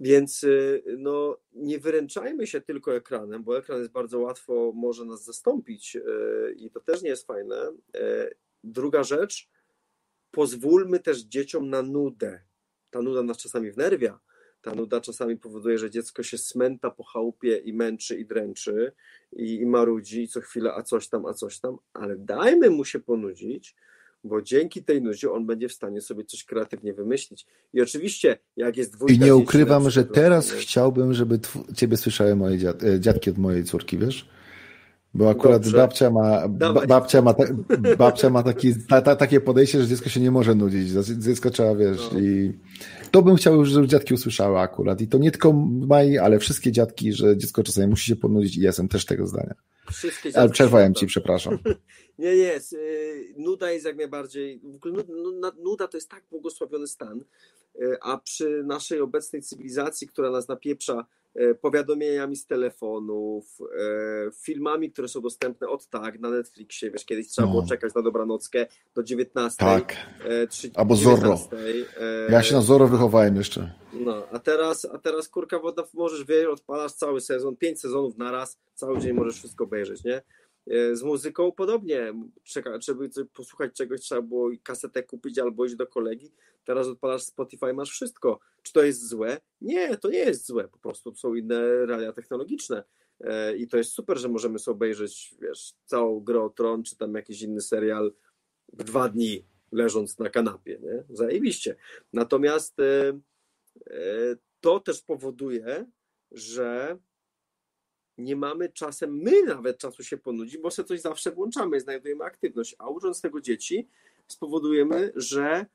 Więc y, no, nie wyręczajmy się tylko ekranem, bo ekran jest bardzo łatwo, może nas zastąpić y, i to też nie jest fajne. Y, druga rzecz, pozwólmy też dzieciom na nudę. Ta nuda nas czasami wnerwia, ta nuda czasami powoduje, że dziecko się smęta po chałupie i męczy i dręczy i, i marudzi co chwilę, a coś tam, a coś tam, ale dajmy mu się ponudzić, bo dzięki tej nudzie on będzie w stanie sobie coś kreatywnie wymyślić. I oczywiście, jak jest dwójka... I nie ukrywam, że teraz chciałbym, żeby ciebie słyszały moje dziad e, dziadki od mojej córki, wiesz? Bo akurat Dobrze. babcia ma, babcia ma, ta, babcia ma taki, ta, ta, takie podejście, że dziecko się nie może nudzić. Dziecko trzeba, wiesz, no. i to bym chciał, żeby dziadki usłyszały akurat. I to nie tylko Mai, ale wszystkie dziadki, że dziecko czasami musi się ponudzić i ja jestem też tego zdania. Wszystkie ale przerwałem ci, przepraszam. nie, nie, y, nuda jest jak najbardziej, w ogóle nuda to jest tak błogosławiony stan, y, a przy naszej obecnej cywilizacji, która nas napieprza powiadomieniami z telefonów, e, filmami, które są dostępne od tak na Netflixie. Wiesz, kiedyś trzeba no. było czekać na dobranockę do 19. Tak. 3, e, Albo 19, Zorro. Ja się na Zorro wychowałem jeszcze. No, a teraz, a teraz kurka woda możesz wiedzieć, odpalasz cały sezon, pięć sezonów na raz, cały dzień możesz wszystko obejrzeć, nie? Z muzyką podobnie. Czeka, żeby posłuchać czegoś, trzeba było kasetę kupić albo iść do kolegi. Teraz odpalasz Spotify, masz wszystko. Czy to jest złe? Nie, to nie jest złe. Po prostu są inne realia technologiczne. E, I to jest super, że możemy sobie obejrzeć, wiesz, całą grę o Tron, czy tam jakiś inny serial w dwa dni, leżąc na kanapie, nie? Zajebiście. Natomiast e, e, to też powoduje, że nie mamy czasem, my nawet czasu się ponudzić, bo sobie coś zawsze włączamy, znajdujemy aktywność, a ucząc tego dzieci spowodujemy, że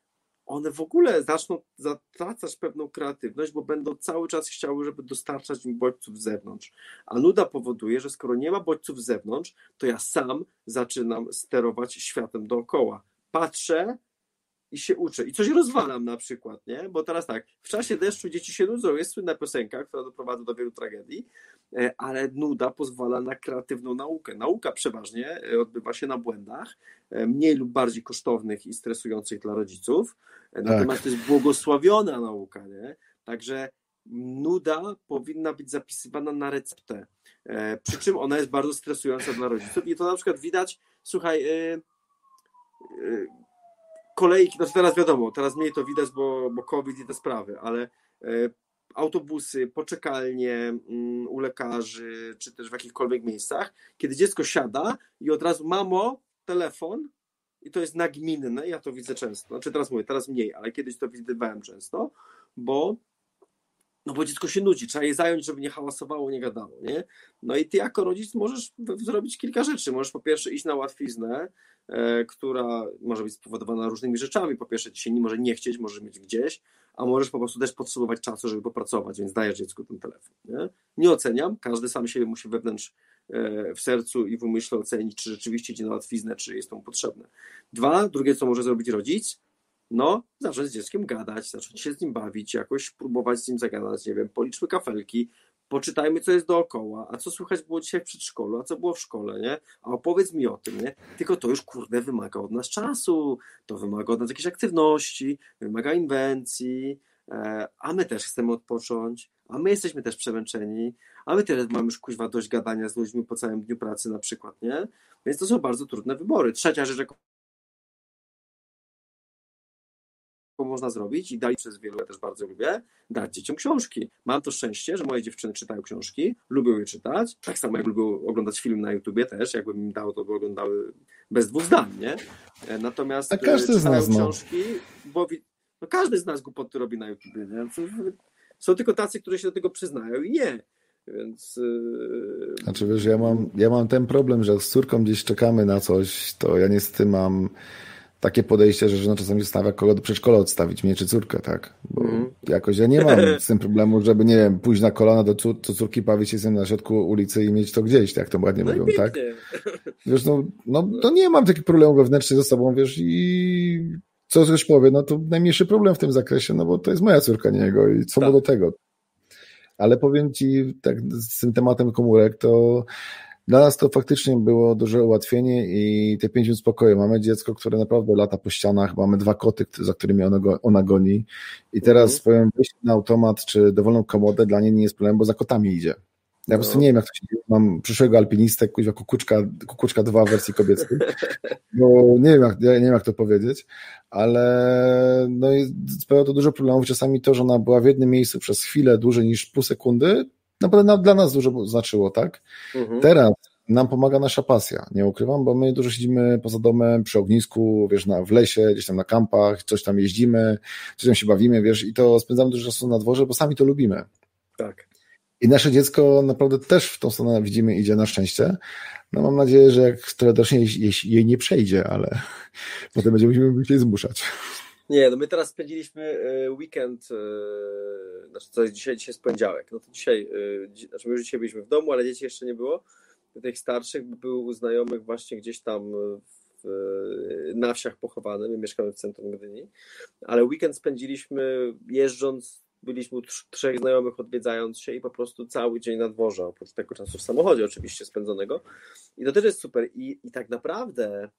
one w ogóle zaczną zatracać pewną kreatywność, bo będą cały czas chciały, żeby dostarczać im bodźców z zewnątrz. A nuda powoduje, że skoro nie ma bodźców z zewnątrz, to ja sam zaczynam sterować światem dookoła. Patrzę, i się uczę. I coś rozwalam na przykład, nie? Bo teraz tak, w czasie deszczu dzieci się nudzą, jest słynna piosenka, która doprowadza do wielu tragedii, ale nuda pozwala na kreatywną naukę. Nauka przeważnie e, odbywa się na błędach, e, mniej lub bardziej kosztownych i stresujących dla rodziców, natomiast tak. to jest błogosławiona nauka, nie? Także nuda powinna być zapisywana na receptę, przy czym ona jest bardzo stresująca dla rodziców i to na przykład widać, słuchaj, kolejki, znaczy teraz wiadomo, teraz mniej to widać, bo, bo COVID i te sprawy, ale e, autobusy, poczekalnie mm, u lekarzy, czy też w jakichkolwiek miejscach, kiedy dziecko siada i od razu mamo, telefon? I to jest nagminne, ja to widzę często, znaczy teraz mówię, teraz mniej, ale kiedyś to widywałem często, bo no bo dziecko się nudzi, trzeba je zająć, żeby nie hałasowało, nie gadało, nie? No i ty jako rodzic możesz zrobić kilka rzeczy. Możesz po pierwsze iść na łatwiznę, e, która może być spowodowana różnymi rzeczami. Po pierwsze, ci się nie może nie chcieć, może mieć gdzieś, a możesz po prostu też potrzebować czasu, żeby popracować, więc dajesz dziecku ten telefon. Nie, nie oceniam, każdy sam siebie musi wewnątrz e, w sercu i w umyśle ocenić, czy rzeczywiście idzie na łatwiznę, czy jest mu potrzebne. Dwa, drugie, co może zrobić rodzic, no, zacząć z dzieckiem gadać, zacząć się z nim bawić, jakoś próbować z nim zagadać, nie wiem, policzmy kafelki, poczytajmy, co jest dookoła, a co słychać było dzisiaj w przedszkolu, a co było w szkole, nie? A opowiedz mi o tym, nie? Tylko to już, kurde, wymaga od nas czasu, to wymaga od nas jakiejś aktywności, wymaga inwencji, e, a my też chcemy odpocząć, a my jesteśmy też przemęczeni, a my też mamy już kuźwa dość gadania z ludźmi po całym dniu pracy na przykład, nie? Więc to są bardzo trudne wybory. Trzecia rzecz, można zrobić i dali przez wielu, ja też bardzo lubię, dać dzieciom książki. Mam to szczęście, że moje dziewczyny czytają książki, lubią je czytać, tak samo jak lubią oglądać film na YouTubie też, jakbym im dało, to by oglądały bez dwóch zdań, nie? E, natomiast A każdy e, z nas, no. książki, bo no każdy z nas głupoty robi na YouTubie, nie? Są tylko tacy, którzy się do tego przyznają i nie. Więc. Yy... Znaczy, wiesz, ja mam, ja mam ten problem, że z córką gdzieś czekamy na coś, to ja niestety mam takie podejście, że żona czasami zastanawia, kogo do przedszkola odstawić, mnie czy córkę, tak? Bo mm. jakoś ja nie mam z tym problemu, żeby, nie wiem, pójść na kolana do, cór do córki, bawić się z na środku ulicy i mieć to gdzieś, tak to ładnie no mówią, tak? Wiesz, no, no, to nie mam takich problemów wewnętrznych ze sobą, wiesz, i co też powie, no to najmniejszy problem w tym zakresie, no bo to jest moja córka, nie jego i co tak. mu do tego. Ale powiem ci, tak z tym tematem komórek, to dla nas to faktycznie było duże ułatwienie i te pięć minut spokoju. Mamy dziecko, które naprawdę lata po ścianach, mamy dwa koty, za którymi ona, go, ona goni i teraz mhm. powiem, wyjść na automat czy dowolną komodę dla niej nie jest problem, bo za kotami idzie. Ja po prostu no. nie wiem, jak to się dzieje. Mam przyszłego alpinistę, kuźwa, kukuczka, kukuczka dwa w wersji kobiecej. No, nie wiem, jak, nie wiem, jak to powiedzieć, ale no, sprawia to dużo problemów. Czasami to, że ona była w jednym miejscu przez chwilę dłużej niż pół sekundy, naprawdę dla nas dużo znaczyło, tak? Mhm. Teraz nam pomaga nasza pasja, nie ukrywam, bo my dużo siedzimy poza domem, przy ognisku, wiesz, na, w lesie, gdzieś tam na kampach, coś tam jeździmy, coś tam się bawimy, wiesz, i to spędzamy dużo czasu na dworze, bo sami to lubimy. Tak. I nasze dziecko naprawdę też w tą stronę widzimy idzie na szczęście. No mam nadzieję, że jak teoretycznie jej nie przejdzie, ale potem będziemy musieli zmuszać. Nie, no my teraz spędziliśmy e, weekend, e, znaczy co jest dzisiaj, dzisiaj jest poniedziałek, no to dzisiaj, e, znaczy my już dzisiaj byliśmy w domu, ale dzieci jeszcze nie było, tych starszych były u znajomych właśnie gdzieś tam w, na wsiach pochowane, my mieszkamy w centrum Gdyni, ale weekend spędziliśmy jeżdżąc, byliśmy u trzech znajomych odwiedzając się i po prostu cały dzień na dworze, oprócz tego czasu w samochodzie oczywiście spędzonego. I to też jest super. I, i tak naprawdę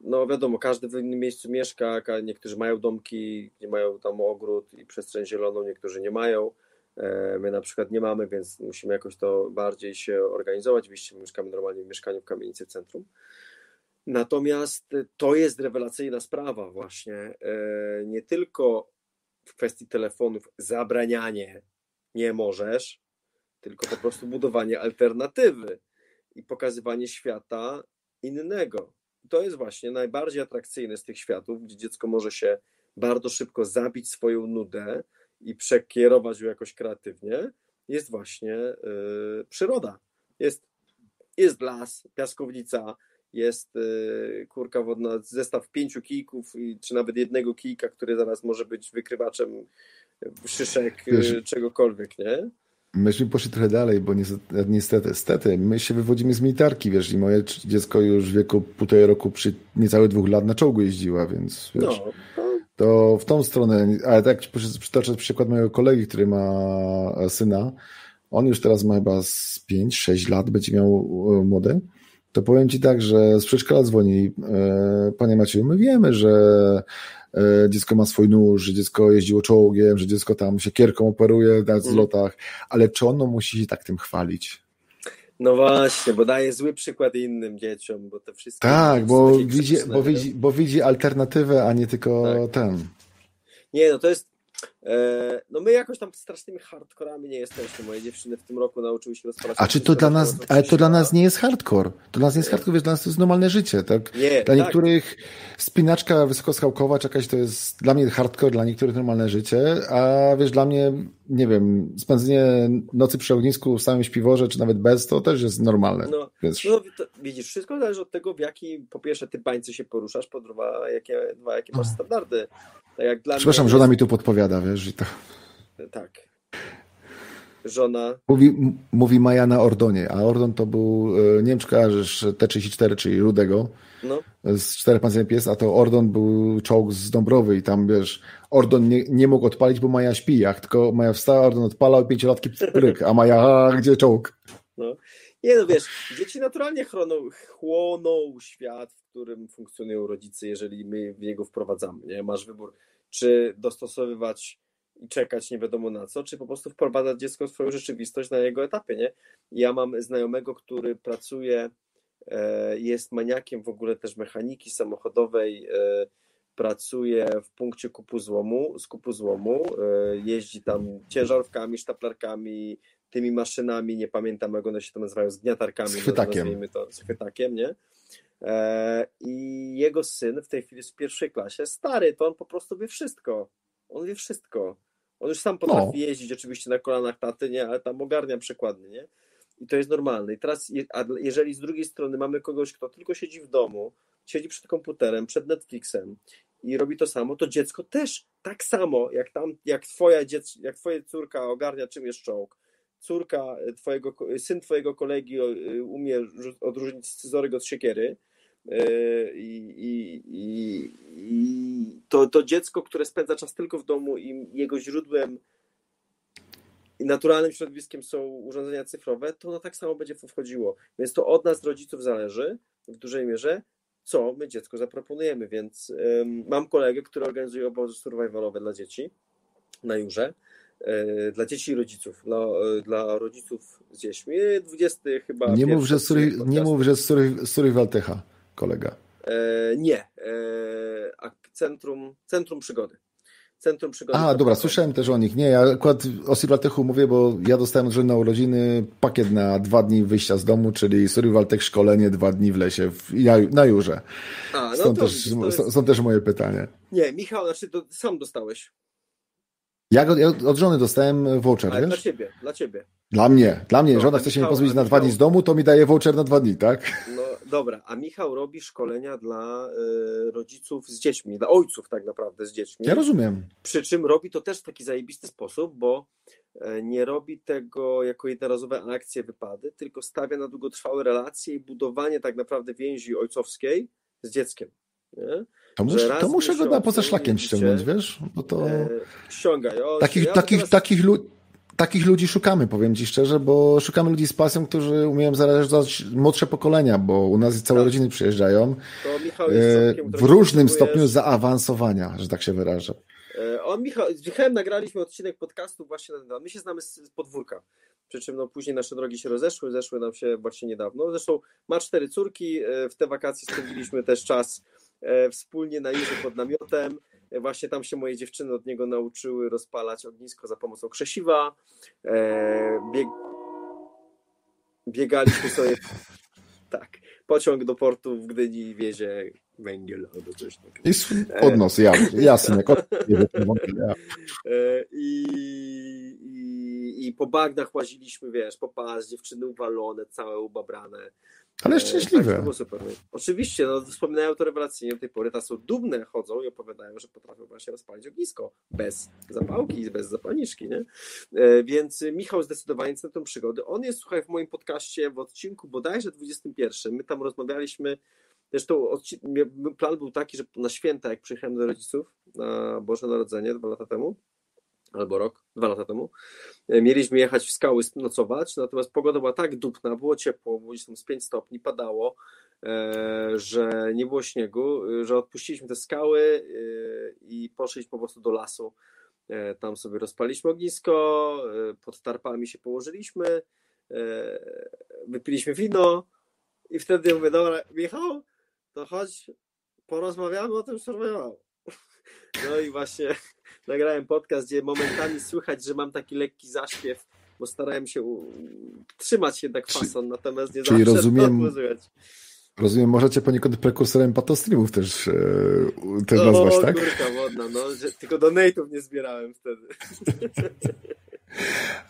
no wiadomo, każdy w innym miejscu mieszka, niektórzy mają domki, nie mają tam ogród i przestrzeń zieloną, niektórzy nie mają. E, my na przykład nie mamy, więc musimy jakoś to bardziej się organizować. Oczywiście mieszkamy normalnie w mieszkaniu w kamienicy centrum. Natomiast to jest rewelacyjna sprawa właśnie. E, nie tylko w kwestii telefonów zabranianie nie możesz, tylko po prostu budowanie alternatywy i pokazywanie świata innego to jest właśnie najbardziej atrakcyjne z tych światów, gdzie dziecko może się bardzo szybko zabić swoją nudę i przekierować ją jakoś kreatywnie, jest właśnie yy, przyroda. Jest, jest las, piaskownica, jest yy, kurka wodna, zestaw pięciu kijków, czy nawet jednego kijka, który zaraz może być wykrywaczem szyszek, yy, czegokolwiek, nie? Myśmy poszli trochę dalej, bo niestety, niestety, niestety, my się wywodzimy z militarki, wiesz, i moje dziecko już w wieku półtorej roku przy niecałych dwóch lat na czołgu jeździła, więc wiesz, no, to w tą stronę, ale tak przytoczę przykład mojego kolegi, który ma syna, on już teraz ma chyba z 5-6 lat, będzie miał e, młody, to powiem Ci tak, że z przedszkola dzwoni, e, panie Macieju, my wiemy, że E, dziecko ma swój nóż, że dziecko jeździło czołgiem, że dziecko tam się kierką operuje na zlotach, ale czy ono musi się tak tym chwalić? No właśnie, bo daje zły przykład innym dzieciom, bo te wszystkie... Tak, bo widzi, bo, widzi, bo widzi alternatywę, a nie tylko tak. ten. Nie, no to jest E, no my jakoś tam strasznymi hardkorami nie jesteśmy. Moje dziewczyny w tym roku nauczyły się rozpalać. A czy to dla nas, ale to dla nas nie jest hardcore. To dla nas nie jest hardcore, wiesz, dla nas to jest normalne życie, tak? Nie, dla tak. niektórych spinaczka wysokoskałkowa czy jakaś to jest dla mnie hardcore, dla niektórych normalne życie, a wiesz, dla mnie, nie wiem, spędzenie nocy przy ognisku w samym śpiworze, czy nawet bez, to też jest normalne. No, wiesz. no widzisz, wszystko zależy od tego, w jaki po pierwsze ty bańce się poruszasz, po dwa, jakie, dwa, jakie masz standardy. Tak jak dla Przepraszam, mnie żona mi tu podpowiada, wiesz, i to... Tak. Żona. Mówi, mówi Maja na Ordonie, a Ordon to był, nie wiem czy kojarzysz, T-34, czyli Rudego, no. z czterech pancerny pies, a to Ordon był czołg z Dąbrowy i tam, wiesz, Ordon nie, nie mógł odpalić, bo Maja śpi, jak tylko Maja wstała, Ordon odpalał, pięciolatki pryk, a Maja, a, gdzie czołg? No. Nie no, wiesz, dzieci naturalnie chroną, chłoną świat, w którym funkcjonują rodzice, jeżeli my w niego wprowadzamy, nie? Masz wybór, czy dostosowywać i czekać nie wiadomo na co, czy po prostu wprowadzać dziecko w swoją rzeczywistość na jego etapie, nie? Ja mam znajomego, który pracuje, e, jest maniakiem w ogóle też mechaniki samochodowej, e, pracuje w punkcie kupu złomu, z kupu złomu, e, jeździ tam ciężarówkami, sztaplarkami, tymi maszynami, nie pamiętam jak one się to nazywają, zgniatarkami, z chwytakiem. to, z chwytakiem, nie? I jego syn w tej chwili jest w pierwszej klasie, stary, to on po prostu wie wszystko. On wie wszystko. On już sam potrafi no. jeździć oczywiście na kolanach taty, nie, ale tam ogarnia przekładnie, nie? I to jest normalne. I teraz, a jeżeli z drugiej strony mamy kogoś, kto tylko siedzi w domu, siedzi przed komputerem, przed Netflixem i robi to samo, to dziecko też tak samo, jak tam, jak twoja dziec, jak twoja córka ogarnia czym jest czołg, córka twojego, syn twojego kolegi umie odróżnić scyzoryk od siekiery, E, I, i, i, i to, to dziecko, które spędza czas tylko w domu i jego źródłem i naturalnym środowiskiem są urządzenia cyfrowe, to ono tak samo będzie wchodziło. Więc to od nas, rodziców, zależy w dużej mierze, co my dziecko zaproponujemy. Więc um, mam kolegę, który organizuje obozy survivalowe dla dzieci na Jurze. E, dla dzieci i rodziców, dla, e, dla rodziców z dziećmi. 20 chyba. Nie mów, że nie mów, że Survival Techa kolega? E, nie. E, centrum, centrum Przygody. Centrum Przygody. A, dobra, słyszałem też o nich. Nie, ja akurat o Survival mówię, bo ja dostałem od na urodziny pakiet na dwa dni wyjścia z domu, czyli Survival Tech szkolenie dwa dni w lesie, w, na Jurze. A, no stąd, to, też, to jest... stąd też moje pytanie. Nie, Michał, znaczy to sam dostałeś. Ja, go, ja od żony dostałem voucher, Ale wiesz? dla ciebie, dla ciebie. Dla mnie, dla mnie. No, Żona chce się mnie pozbyć na dwa dni z domu, to mi daje voucher na dwa dni, tak? No dobra, a Michał robi szkolenia dla y, rodziców z dziećmi, dla ojców tak naprawdę z dziećmi. Ja rozumiem. Przy czym robi to też w taki zajebisty sposób, bo e, nie robi tego jako jednorazowe akcje, wypady, tylko stawia na długotrwałe relacje i budowanie tak naprawdę więzi ojcowskiej z dzieckiem. To, mus, to muszę go na poza szlakiem ściągnąć, wiesz? Bo to... E, ściągaj. takich, ja takich, teraz... takich, lu takich ludzi szukamy, powiem Ci szczerze, bo szukamy ludzi z pasją, którzy umieją zarażać młodsze pokolenia, bo u nas całe tak. rodziny przyjeżdżają e, w różnym stopniu zaawansowania, że tak się wyrażę. E, on, Michał, z Michałem nagraliśmy odcinek podcastu właśnie na My się znamy z podwórka. Przy czym no, później nasze drogi się rozeszły, zeszły nam się właśnie niedawno. Zresztą ma cztery córki. W te wakacje spędziliśmy też czas E, wspólnie na jezie pod namiotem. E, właśnie tam się moje dziewczyny od niego nauczyły rozpalać ognisko za pomocą krzesiwa. E, bieg... Biegaliśmy sobie. Tak. Pociąg do portu w Gdyni wiezie węgiel albo coś takiego. I pod nos, ja, jasne. I, i, I po bagnach łaziliśmy, wiesz, po pas, dziewczyny uwalone, całe ubabrane. Ale szczęśliwe. Tak, było super. Oczywiście, no, wspominają to rewelacyjnie do tej pory. Ta są dumne, chodzą i opowiadają, że potrafią właśnie rozpalić ognisko bez zapałki bez zapalniczki, nie? E, więc Michał zdecydowanie centrum przygody. On jest, słuchaj, w moim podcaście w odcinku bodajże 21. My tam rozmawialiśmy Zresztą plan był taki, że na święta, jak przyjechałem do rodziców na Boże Narodzenie dwa lata temu, albo rok, dwa lata temu, e, mieliśmy jechać w skały nocować, natomiast pogoda była tak dupna, było ciepło, było z 5 stopni, padało, e, że nie było śniegu, e, że odpuściliśmy te skały i poszliśmy po prostu do lasu. Tam sobie rozpaliśmy ognisko, pod tarpami się położyliśmy, wypiliśmy wino i wtedy mówię, dobra, Michał, to chodź, porozmawiamy o tym survival. No i właśnie nagrałem podcast, gdzie momentami słychać, że mam taki lekki zaśpiew, bo starałem się trzymać jednak fason, natomiast nie Czyli zawsze rozumiem, Rozumiem, możecie poniekąd prekursorem patostreamów też, e, też nazwać, tak? kurka wodna, no, że tylko donate'ów nie zbierałem wtedy.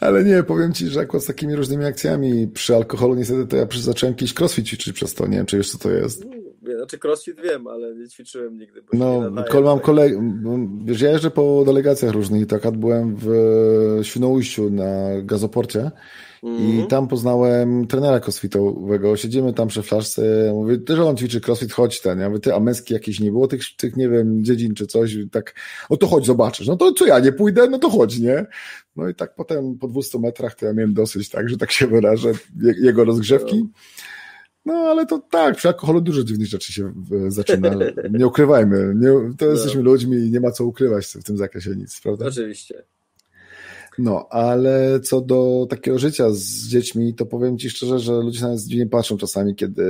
Ale nie, powiem ci, że akurat z takimi różnymi akcjami przy alkoholu niestety to ja zacząłem jakiś crossfit ćwiczyć przez to, nie wiem, czy wiesz co to jest. Znaczy crossfit wiem, ale nie ćwiczyłem nigdy. no, kol mam kolej, wiesz, ja jeżdżę po delegacjach różnych i tak byłem w Świnoujściu na gazoporcie mm -hmm. i mhm. tam poznałem trenera crossfitowego, siedzimy tam przy flaszce, mówię, też on ćwiczy crossfit, chodź ten, ja mówię, ty, a męski jakieś nie było tych, tych, nie wiem, dziedzin czy coś, tak, no to chodź, zobaczysz, no to co ja, nie pójdę, no to chodź, nie? No i tak potem po 200 metrach to ja miałem dosyć, tak, że tak się wyrażę, jego rozgrzewki. No. No ale to tak, przy alkoholu dużo dziwnych rzeczy się zaczyna. Nie ukrywajmy. Nie, to no. jesteśmy ludźmi i nie ma co ukrywać w tym zakresie nic, prawda? Oczywiście. No, ale co do takiego życia z dziećmi, to powiem Ci szczerze, że ludzie na nas dziwnie patrzą czasami, kiedy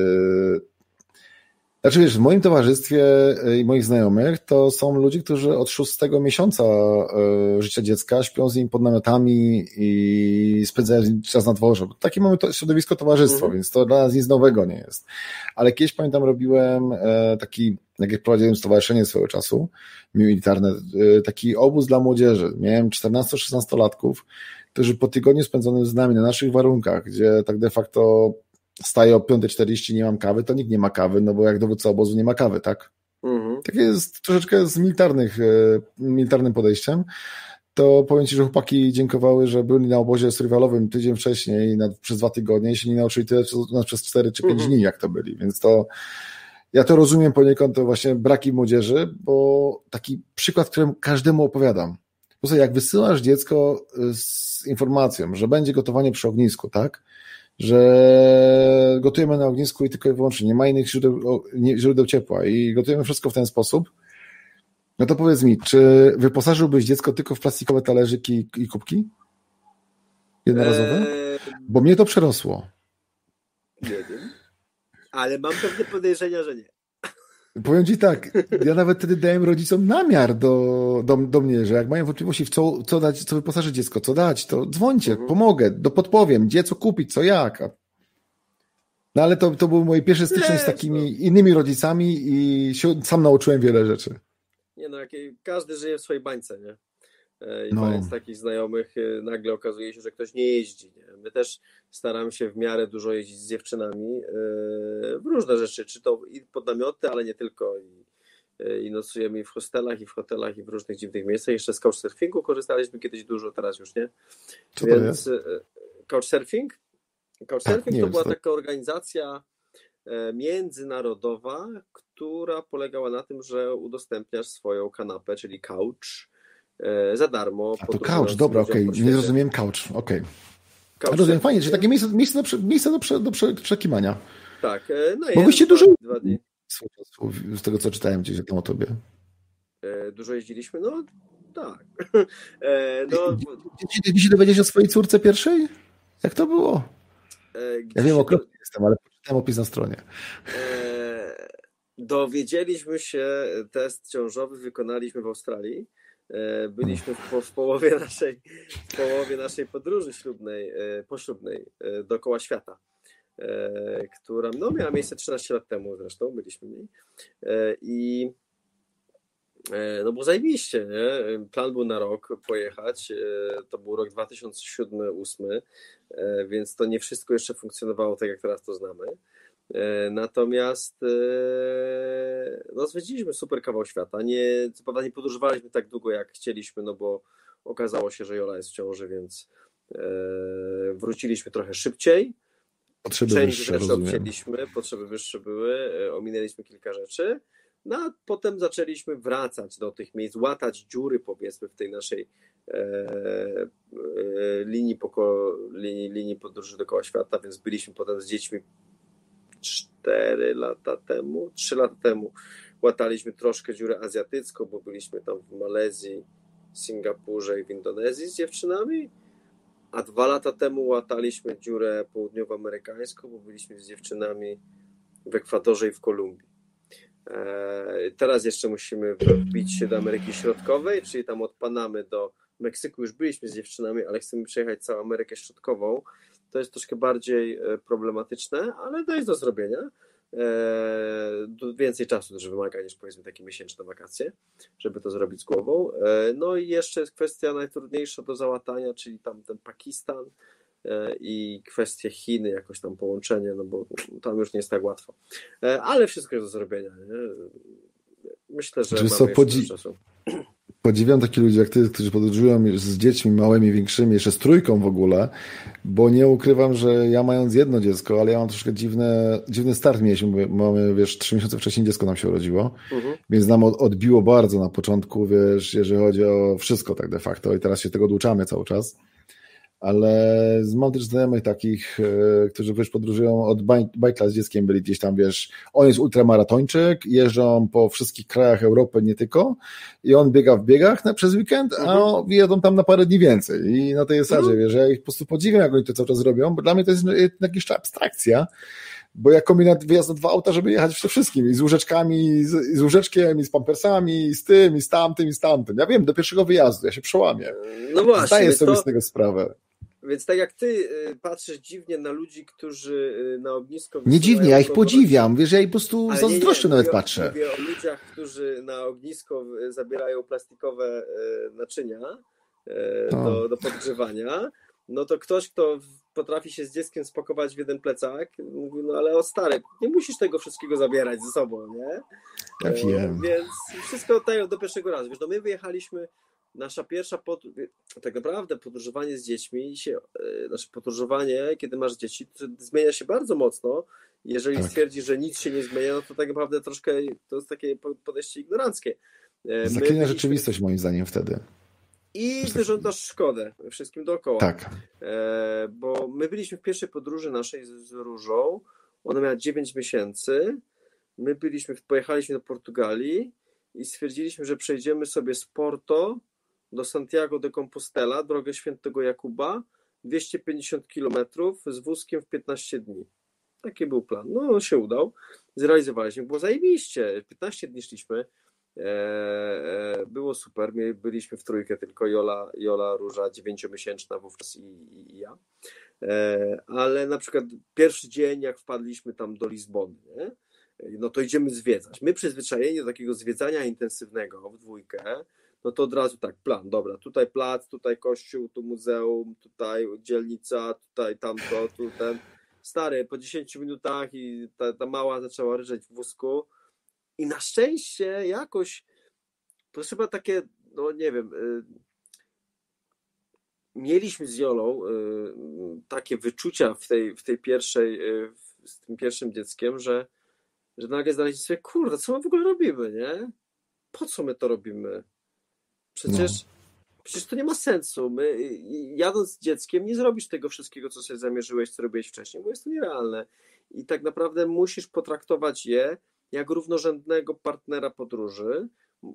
znaczy wiesz, w moim towarzystwie e, i moich znajomych to są ludzie, którzy od szóstego miesiąca e, życia dziecka śpią z nim pod namiotami i spędzają czas na dworze. Takie mamy to środowisko towarzystwo, mm. więc to dla nas nic nowego nie jest. Ale kiedyś pamiętam robiłem e, taki, jak prowadziłem stowarzyszenie swojego czasu, militarne, taki obóz dla młodzieży. Miałem 14-16 latków, którzy po tygodniu spędzonym z nami na naszych warunkach, gdzie tak de facto staję o 5.40, nie mam kawy, to nikt nie ma kawy, no bo jak dowódca obozu nie ma kawy, tak? Mhm. Takie jest troszeczkę z militarnych, e, militarnym podejściem. To powiem Ci, że chłopaki dziękowały, że byli na obozie survivalowym tydzień wcześniej, na, przez dwa tygodnie i się nie nauczyli tyle, nas przez cztery czy pięć mhm. dni, jak to byli, więc to ja to rozumiem poniekąd, to właśnie braki młodzieży, bo taki przykład, którym każdemu opowiadam. Po jak wysyłasz dziecko z informacją, że będzie gotowanie przy ognisku, tak? Że gotujemy na ognisku i tylko i wyłącznie nie ma innych źródeł, źródeł ciepła i gotujemy wszystko w ten sposób, no to powiedz mi, czy wyposażyłbyś dziecko tylko w plastikowe talerzyki i kubki? Jednorazowe? Eee... Bo mnie to przerosło. Nie wiem. Ale mam pewne podejrzenia, że nie. Powiem ci tak, ja nawet wtedy dałem rodzicom namiar do, do, do mnie, że jak mają wątpliwości w co, co dać, co wyposażyć dziecko, co dać, to dzwońcie, mhm. pomogę, do podpowiem, gdzie co kupić, co jak. No ale to, to był moje pierwsze styczność z takimi innymi rodzicami i się, sam nauczyłem wiele rzeczy. Nie no, każdy żyje w swojej bańce, nie? E, I no. mając takich znajomych, e, nagle okazuje się, że ktoś nie jeździ. Nie? My też staramy się w miarę dużo jeździć z dziewczynami e, w różne rzeczy, czy to i pod namioty, ale nie tylko. I, i nocujemy i w hostelach, i w hotelach, i w różnych dziwnych miejscach. Jeszcze z couchsurfingu korzystaliśmy kiedyś dużo, teraz już nie. Co Więc to jest? couchsurfing? Couchsurfing A, to była taka organizacja międzynarodowa, która polegała na tym, że udostępniasz swoją kanapę, czyli couch, za darmo. A to couch, dobra, okej, okay. nie rozumiem couch, okej. Okay. Rozumiem, fajnie, czyli takie miejsce, miejsce, do, miejsce do, prze, do przekimania. Tak. E, no Bo wyście dużo z tego, co czytałem gdzieś tam o tobie. E, dużo jeździliśmy? No tak. No, Gdzie się dowiedzieć o swojej córce pierwszej? Jak to było? Ja wiem, okropnie do... jestem, ale poczytałem opis na stronie. Dowiedzieliśmy się, test ciążowy wykonaliśmy w Australii E, byliśmy w, w, połowie naszej, w połowie naszej podróży ślubnej, e, poślubnej e, dookoła świata, która no, miała miejsce 13 lat temu zresztą, byliśmy niej. I no bo zajebiście, nie? Plan był na rok pojechać, to był rok 2007-2008, więc to nie wszystko jeszcze funkcjonowało tak, jak teraz to znamy. E, natomiast e, no, zwiedziliśmy super kawał świata. Nie, co prawda nie podróżowaliśmy tak długo, jak chcieliśmy, no bo okazało się, że Jola jest w ciąży, więc e, wróciliśmy trochę szybciej. Potrzeby Część wyższe, rzeczy obcięliśmy, potrzeby wyższe były, ominęliśmy kilka rzeczy. No a potem zaczęliśmy wracać do tych miejsc, łatać dziury powiedzmy w tej naszej e, e, linii, poko, linii, linii podróży dookoła świata, więc byliśmy potem z dziećmi 4 lata temu, 3 lata temu łataliśmy troszkę dziurę azjatycką, bo byliśmy tam w Malezji, Singapurze i w Indonezji z dziewczynami, a dwa lata temu łataliśmy dziurę południowoamerykańską, bo byliśmy z dziewczynami w Ekwadorze i w Kolumbii. Eee, teraz jeszcze musimy wbić się do Ameryki Środkowej, czyli tam od Panamy do Meksyku już byliśmy z dziewczynami, ale chcemy przejechać całą Amerykę Środkową to jest troszkę bardziej e, problematyczne, ale to jest do zrobienia. E, więcej czasu też wymaga niż powiedzmy takie miesięczne wakacje, żeby to zrobić z głową. E, no i jeszcze jest kwestia najtrudniejsza do załatania, czyli tam ten Pakistan i kwestie Chiny, jakoś tam połączenie, no bo tam już nie jest tak łatwo. Ale wszystko jest do zrobienia. Nie? Myślę, że Czy mamy podzi- czasu podziwiam takich ludzi jak ty, którzy podróżują z dziećmi małymi, większymi, jeszcze z trójką w ogóle, bo nie ukrywam, że ja mając jedno dziecko, ale ja mam troszkę dziwne, dziwny start mieliśmy, mamy, wiesz, trzy miesiące wcześniej dziecko nam się urodziło, mhm. więc nam odbiło bardzo na początku, wiesz, jeżeli chodzi o wszystko tak de facto i teraz się tego oduczamy cały czas ale mam też znajomych takich, e, którzy wiesz, podróżują od bajkla z dzieckiem, byli gdzieś tam, wiesz, on jest ultramaratończyk, jeżdżą po wszystkich krajach Europy, nie tylko, i on biega w biegach na, przez weekend, a mhm. jedą tam na parę dni więcej. I na tej zasadzie, mhm. wiesz, ja ich po prostu podziwiam, jak oni to cały czas robią, bo dla mnie to jest jakaś abstrakcja, bo ja kombinat wyjazd na dwa auta, żeby jechać przede wszystkim i z łóżeczkami, i z, i z łóżeczkiem, i z pampersami, i z tym, i z tamtym, i z tamtym. Ja wiem, do pierwszego wyjazdu, ja się przełamię. No właśnie. Zdaję sobie to... z tego sprawę. Więc tak jak ty y, patrzysz dziwnie na ludzi, którzy y, na ognisko. Nie dziwnie, ja ich podziwiam. Wiesz, ja ich po prostu zazdroszczę nawet mówię, patrzę. Mówię o ludziach, którzy na ognisko y, zabierają plastikowe naczynia do, do podgrzewania. No to ktoś, kto potrafi się z dzieckiem spakować w jeden plecak, mówi, no ale o stary, nie musisz tego wszystkiego zabierać ze sobą, nie? Ja wiem. Więc wszystko dają do pierwszego razu. Wiesz, no my wyjechaliśmy nasza pierwsza, tak naprawdę podróżowanie z dziećmi się, e, znaczy podróżowanie, kiedy masz dzieci, zmienia się bardzo mocno. Jeżeli tak. stwierdzi, że nic się nie zmienia, no to tak naprawdę troszkę to jest takie podejście ignoranckie. E, Zaklina rzeczywistość moim zdaniem wtedy. I wyrządzasz szkodę wszystkim dookoła. Tak. E, bo my byliśmy w pierwszej podróży naszej z, z Różą. Ona miała 9 miesięcy. My byliśmy, pojechaliśmy do Portugalii i stwierdziliśmy, że przejdziemy sobie z Porto do Santiago de Compostela, drogę świętego Jakuba, 250 km z wózkiem w 15 dni. Taki był plan. No, on się udał. zrealizowaliśmy, było zajebiście. 15 dni szliśmy, e, e, było super, My byliśmy w trójkę tylko, Jola, Jola Róża, dziewięciomiesięczna wówczas i, i, ja, e, ale na przykład pierwszy dzień, jak wpadliśmy tam do Lizbony, nie? no to idziemy zwiedzać. My przyzwyczajeni do takiego zwiedzania intensywnego w dwójkę, no to od razu tak, plan, dobra, tutaj plac, tutaj kościół, tu muzeum, tutaj dzielnica, tutaj tamto, tu ten. Stary, po 10 minutach i ta, ta mała zaczęła ryżeć w wózku i na szczęście jakoś, to chyba takie, no nie wiem, y, mieliśmy z Jolą y, takie wyczucia w tej, w tej pierwszej, y, z tym pierwszym dzieckiem, że, że nagle znaleźliśmy sobie, kurde, co my w ogóle robimy, nie? Po co my to robimy? Przecież, no. przecież to nie ma sensu. My, jadąc z dzieckiem, nie zrobisz tego wszystkiego, co sobie zamierzyłeś, co robiłeś wcześniej, bo jest to nierealne. I tak naprawdę musisz potraktować je jak równorzędnego partnera podróży, e,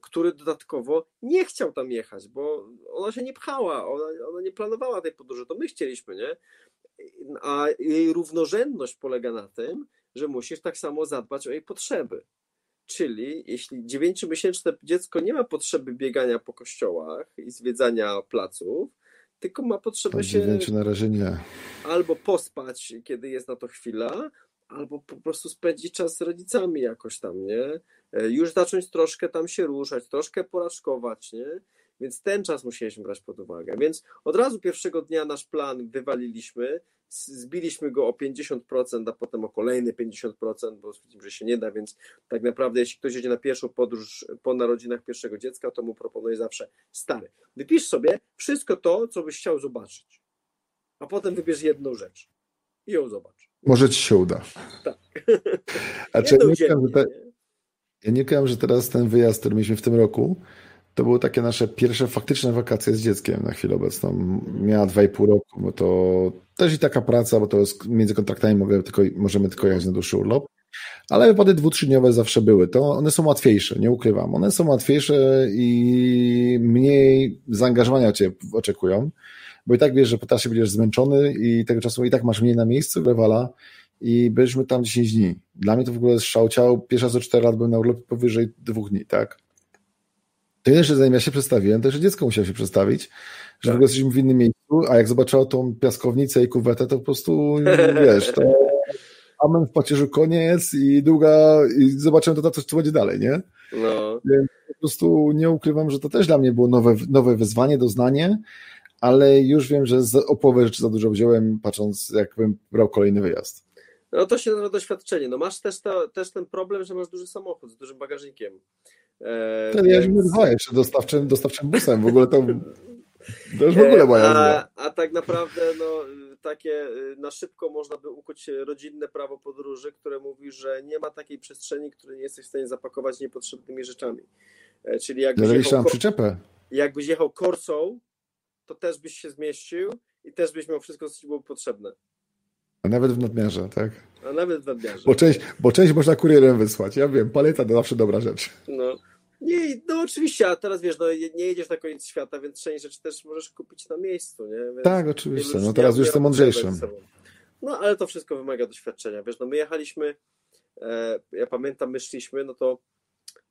który dodatkowo nie chciał tam jechać, bo ona się nie pchała, ona, ona nie planowała tej podróży, to my chcieliśmy, nie? A jej równorzędność polega na tym, że musisz tak samo zadbać o jej potrzeby. Czyli jeśli dziewięciomiesięczne dziecko nie ma potrzeby biegania po kościołach i zwiedzania placów, tylko ma potrzebę się. na razie nie. Albo pospać, kiedy jest na to chwila, albo po prostu spędzić czas z rodzicami jakoś tam, nie? E, już zacząć troszkę tam się ruszać, troszkę poraczkować, nie? Więc ten czas musieliśmy brać pod uwagę. Więc od razu pierwszego dnia nasz plan wywaliliśmy, zbiliśmy go o 50%, a potem o kolejne 50%, bo stwierdzimy, że się nie da, więc tak naprawdę jeśli ktoś jedzie na pierwszą podróż po narodzinach pierwszego dziecka, to mu proponuję zawsze stary. Wypisz sobie wszystko to, co byś chciał zobaczyć, a potem wybierz jedną rzecz i ją zobacz. Może ci się uda. Tak. A czy nie, wiem, że te, ja nie że teraz ten wyjazd, który mieliśmy w tym roku, to były takie nasze pierwsze faktyczne wakacje z dzieckiem na chwilę obecną. Miała dwa i pół roku, bo to też i taka praca, bo to jest między kontraktami mogę tylko, możemy tylko jechać na dłuższy urlop. Ale wypady dwutrzydniowe zawsze były. To one są łatwiejsze, nie ukrywam. One są łatwiejsze i mniej zaangażowania cię oczekują, bo i tak wiesz, że po czasie będziesz zmęczony i tego czasu i tak masz mniej na miejscu, lewala i byliśmy tam 10 dni. Dla mnie to w ogóle jest szał ciał. Pierwszy raz od 4 lat byłem na urlopie powyżej dwóch dni, tak? To jeszcze zanim ja się przedstawiłem, to jeszcze dziecko musiało się przedstawić, że tak. w jesteśmy w innym miejscu, a jak zobaczyło tą piaskownicę i kuwetę, to po prostu, wiesz, to amen w pacierzu koniec i długa, i zobaczymy to, co będzie dalej, nie? No. Więc po prostu nie ukrywam, że to też dla mnie było nowe, nowe wyzwanie, doznanie, ale już wiem, że o połowę rzeczy za dużo wziąłem, patrząc, jakbym brał kolejny wyjazd. No to się nazywa doświadczenie. No masz też, to, też ten problem, że masz duży samochód z dużym bagażnikiem. E, Wtedy więc... ja dwa jeszcze dostawczym, dostawczym busem, w ogóle to, to już w ogóle moja a, a tak naprawdę no, takie na szybko można by ukuć rodzinne prawo podróży, które mówi, że nie ma takiej przestrzeni, której nie jesteś w stanie zapakować niepotrzebnymi rzeczami. E, czyli jakbyś jechał, przyczepę. jakbyś jechał korsą, to też byś się zmieścił i też byś miał wszystko, co ci było potrzebne. A nawet w nadmiarze, tak? A nawet w nadmiarze. Bo część, bo część można kurierem wysłać. Ja wiem, paleta to zawsze dobra rzecz. No. Nie, no oczywiście, a teraz wiesz, no, nie jedziesz na koniec świata, więc część rzeczy też możesz kupić na miejscu, nie? Więc tak, oczywiście. No teraz już jestem mądrzejszym. No, ale to wszystko wymaga doświadczenia. Wiesz, no my jechaliśmy, e, ja pamiętam, my szliśmy, no to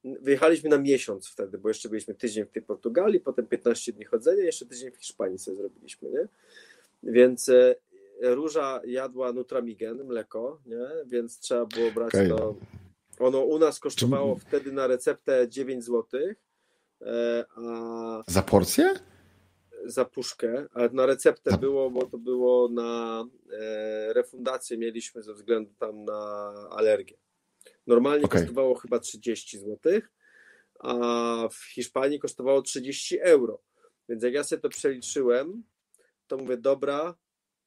wyjechaliśmy na miesiąc wtedy, bo jeszcze byliśmy tydzień w tej Portugalii, potem 15 dni chodzenia, jeszcze tydzień w Hiszpanii sobie zrobiliśmy, nie? Więc e, Róża jadła Nutramigen, mleko, nie? więc trzeba było brać okay. to. Ono u nas kosztowało Czym... wtedy na receptę 9 zł. E, a za porcję? Za puszkę, ale na receptę za... było, bo to było na e, refundację mieliśmy ze względu tam na alergię. Normalnie okay. kosztowało chyba 30 zł, a w Hiszpanii kosztowało 30 euro. Więc jak ja sobie to przeliczyłem, to mówię, dobra,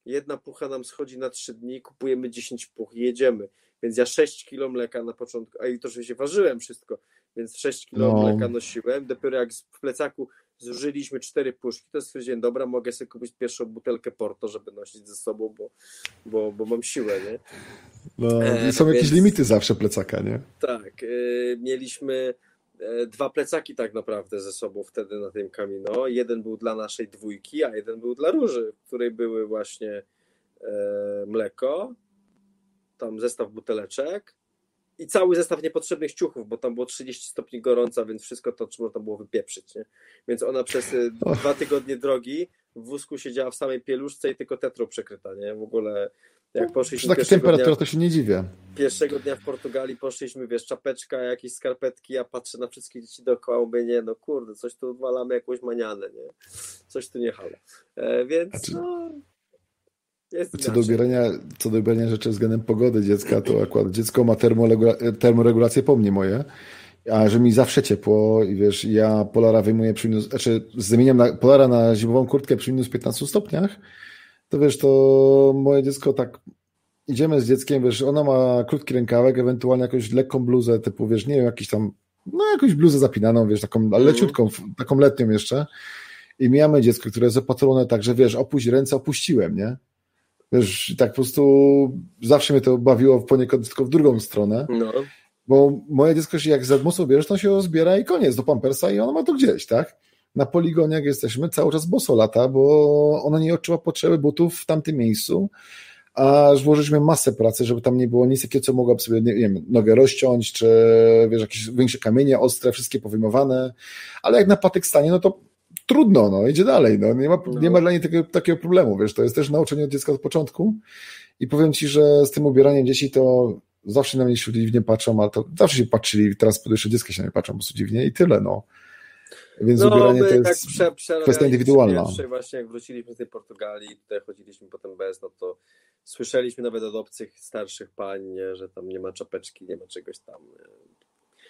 jedna pucha nam schodzi na trzy dni, kupujemy 10 puch i jedziemy. Więc ja 6 kilo mleka na początku, a i to oczywiście ważyłem wszystko, więc 6 kilo no. mleka nosiłem. Dopiero jak w plecaku zużyliśmy cztery puszki, to stwierdziłem, dobra, mogę sobie kupić pierwszą butelkę Porto, żeby nosić ze sobą, bo, bo, bo mam siłę, nie? No, e, są jakieś limity zawsze plecaka, nie? Tak. E, mieliśmy dwa plecaki tak naprawdę ze sobą wtedy na tym kamino. Jeden był dla naszej dwójki, a jeden był dla Róży, w której były właśnie e, mleko, tam zestaw buteleczek, i cały zestaw niepotrzebnych ciuchów, bo tam było 30 stopni gorąca, więc wszystko to można było wypieprzyć. Nie? Więc ona przez y, dwa tygodnie drogi w wózku siedziała w samej pieluszce i tylko tetrą przykryta, nie? W ogóle jak poszliśmy... Przy temperatura to się nie dziwię. Pierwszego dnia w Portugalii poszliśmy, wiesz, czapeczka, jakieś skarpetki, ja patrzę na wszystkie dzieci dookoła, mówię, nie, no kurde, coś tu odwalamy, jakąś manianę, nie? Coś tu nie halo. E, więc, znaczy... no... co do, ubierania, co do ubierania rzeczy względem pogody dziecka, to akurat dziecko ma termoregulację po mnie moje, a że mi zawsze ciepło i wiesz, ja Polara wyjmuję przy minus, znaczy zamieniam na, Polara na zimową kurtkę przy minus 15 stopniach, to wiesz, to moje dziecko tak idziemy z dzieckiem, wiesz, ona ma krótki rękawek, ewentualnie jakąś lekką bluzę, typu, wiesz, nie wiem, jakiś tam, no jakąś bluzę zapinaną, wiesz, taką, mhm. leciutką, taką letnią jeszcze i mijamy dziecko, które jest opatrzone tak, że wiesz, opuść ręce, opuściłem, nie? Wiesz, tak po prostu zawsze mnie to bawiło poniekąd tylko w drugą stronę. No. Bo moje dziecko się jak za mocno bierzesz, to się zbiera i koniec do pampersa i ono ma to gdzieś, tak? Na poligonie, jak jesteśmy, cały czas boso lata, bo ona nie odczuwa potrzeby butów w tamtym miejscu, a włożyliśmy masę pracy, żeby tam nie było nic takiego, co mogłaby sobie, nie wiem, nogę rozciąć, czy wiesz, jakieś większe kamienie ostre, wszystkie powyjmowane, ale jak na patyk stanie, no to trudno, no, idzie dalej, no, nie ma, nie ma dla niej takiego, takiego problemu, wiesz, to jest też nauczenie od dziecka od początku. I powiem Ci, że z tym ubieraniem dzieci to zawsze na mnie się dziwnie patrzą, ale to zawsze się patrzyli, teraz jeszcze dziecko się na mnie patrzą po prostu dziwnie i tyle, no. Więc no, ubieranie to jest tak prze, kwestia indywidualna. Właśnie jak wróciliśmy z tej Portugalii, tutaj chodziliśmy potem bez, no to słyszeliśmy nawet od obcych starszych pań, nie, że tam nie ma czapeczki, nie ma czegoś tam.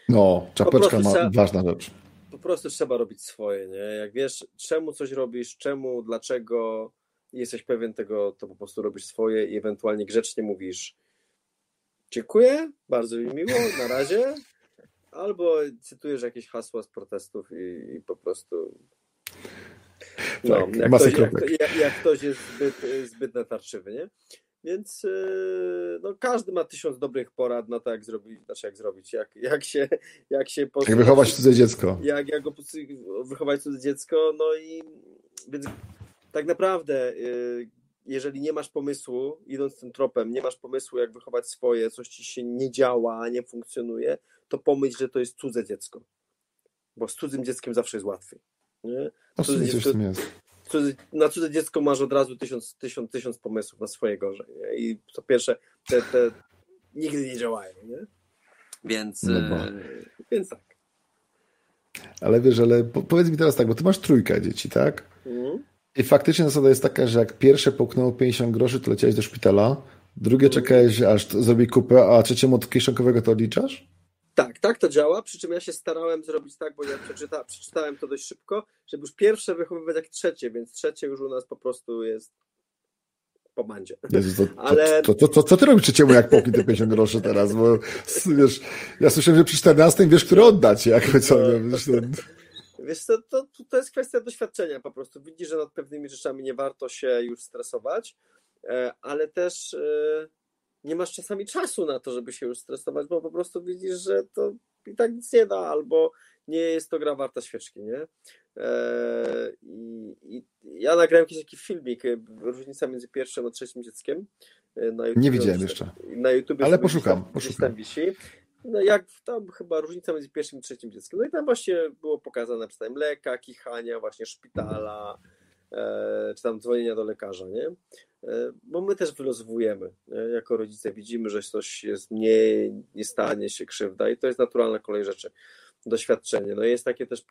No, czapeczka ma trzeba, ważna rzecz. Po prostu trzeba robić swoje, nie? Jak wiesz, czemu coś robisz, czemu, dlaczego jesteś pewien tego, to po prostu robisz swoje i ewentualnie grzecznie mówisz dziękuję, bardzo mi miło, na razie, albo cytujesz jakieś hasła z protestów i, i po prostu no, tak, jak, ktoś, jak, jak, jak, ktoś jest zbyt, zbyt natarczywy, nie? Więc yy, no, każdy ma tysiąc dobrych porad na to, jak zrobić, znaczy jak zrobić, jak, jak się jak się Jak wychować cudze dziecko. Jak, jak go wychować cudze dziecko, no i więc tak naprawdę yy, jeżeli nie masz pomysłu, idąc tym tropem, nie masz pomysłu, jak wychować swoje, coś ci się nie działa, nie funkcjonuje, to pomyśl, że to jest cudze dziecko. Bo z cudzym dzieckiem zawsze jest łatwiej. Nie? Cudze dziecko, cudze, na cudze dziecko masz od razu tysiąc, tysiąc, tysiąc pomysłów na swoje gorzej. Nie? I po pierwsze, te, te nigdy nie działają. Nie? Więc, no e, więc tak. Ale wiesz, ale powiedz mi teraz tak, bo ty masz trójkę dzieci, tak? Mhm. I faktycznie zasada jest taka, że jak pierwsze połknęło 50 groszy, to leciałeś do szpitala, drugie mhm. czekałeś, aż zrobi kupę, a trzeciemu od kieszonkowego to odliczasz? Tak, tak to działa, przy czym ja się starałem zrobić tak, bo ja przeczyta, przeczytałem to dość szybko, żeby już pierwsze wychowywać jak trzecie, więc trzecie już u nas po prostu jest po bandzie. Jezu, to, Ale... to, to, to, co ty robisz trzeciemu jak poki te 50 groszy teraz, bo wiesz, ja słyszałem, że przy 14 wiesz, który oddać, jakby co, wiesz, to... Wiesz, to, to, to jest kwestia doświadczenia po prostu. Widzisz, że nad pewnymi rzeczami nie warto się już stresować, e, ale też e, nie masz czasami czasu na to, żeby się już stresować, bo po prostu widzisz, że to i tak nic nie da, albo nie jest to gra warta świeczki, nie? E, I, i ja nagrałem jakiś taki filmik, różnica między pierwszym a trzecim dzieckiem. YouTube, nie widziałem jeszcze. Na YouTube Ale poszukam, gdzieś poszukam. tam wisi no jak tam chyba różnica między pierwszym i trzecim dzieckiem. No i tam właśnie było pokazane przykład mleka, kichania, właśnie szpitala, e, czy tam dzwonienia do lekarza, nie? E, bo my też wylozowujemy, jako rodzice widzimy, że coś jest mniej, nie stanie się krzywda i to jest naturalna kolej rzeczy, doświadczenie. No jest takie też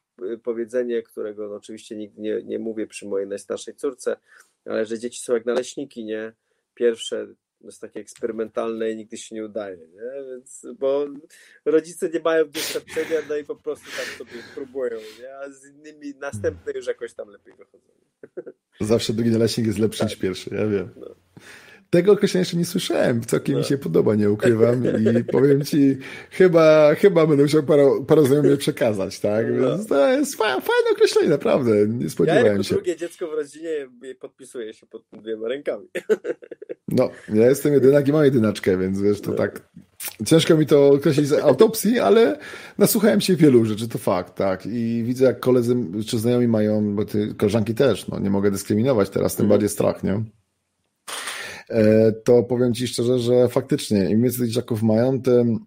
powiedzenie, którego no oczywiście nigdy nie, nie mówię przy mojej najstarszej córce, ale że dzieci są jak naleśniki, nie? Pierwsze jest takie eksperymentalne i nigdy się nie udaje, nie? Więc, bo rodzice nie mają doświadczenia, no i po prostu tam sobie próbują, nie? a z innymi następne już jakoś tam lepiej wychodzą. Zawsze drugi naleśnik jest lepszy tak. niż pierwszy, ja wiem. No. Tego określenia jeszcze nie słyszałem, całkiem no. mi się podoba, nie ukrywam i powiem ci, chyba, chyba będę musiał parę, parę znajomych przekazać, tak? No. Więc to jest fajne, fajne określenie, naprawdę, nie spodziewałem ja jako się. drugie dziecko w rodzinie podpisuję się pod dwiema rękami. No, ja jestem jedynak i mam jedynaczkę, więc wiesz, to no. tak ciężko mi to określić z autopsji, ale nasłuchałem się wielu rzeczy, to fakt, tak. I widzę, jak koledzy czy znajomi mają, bo ty koleżanki też, no nie mogę dyskryminować teraz, tym mm. bardziej strach, nie? E, to powiem Ci szczerze, że faktycznie im więcej dzieciaków mają, tym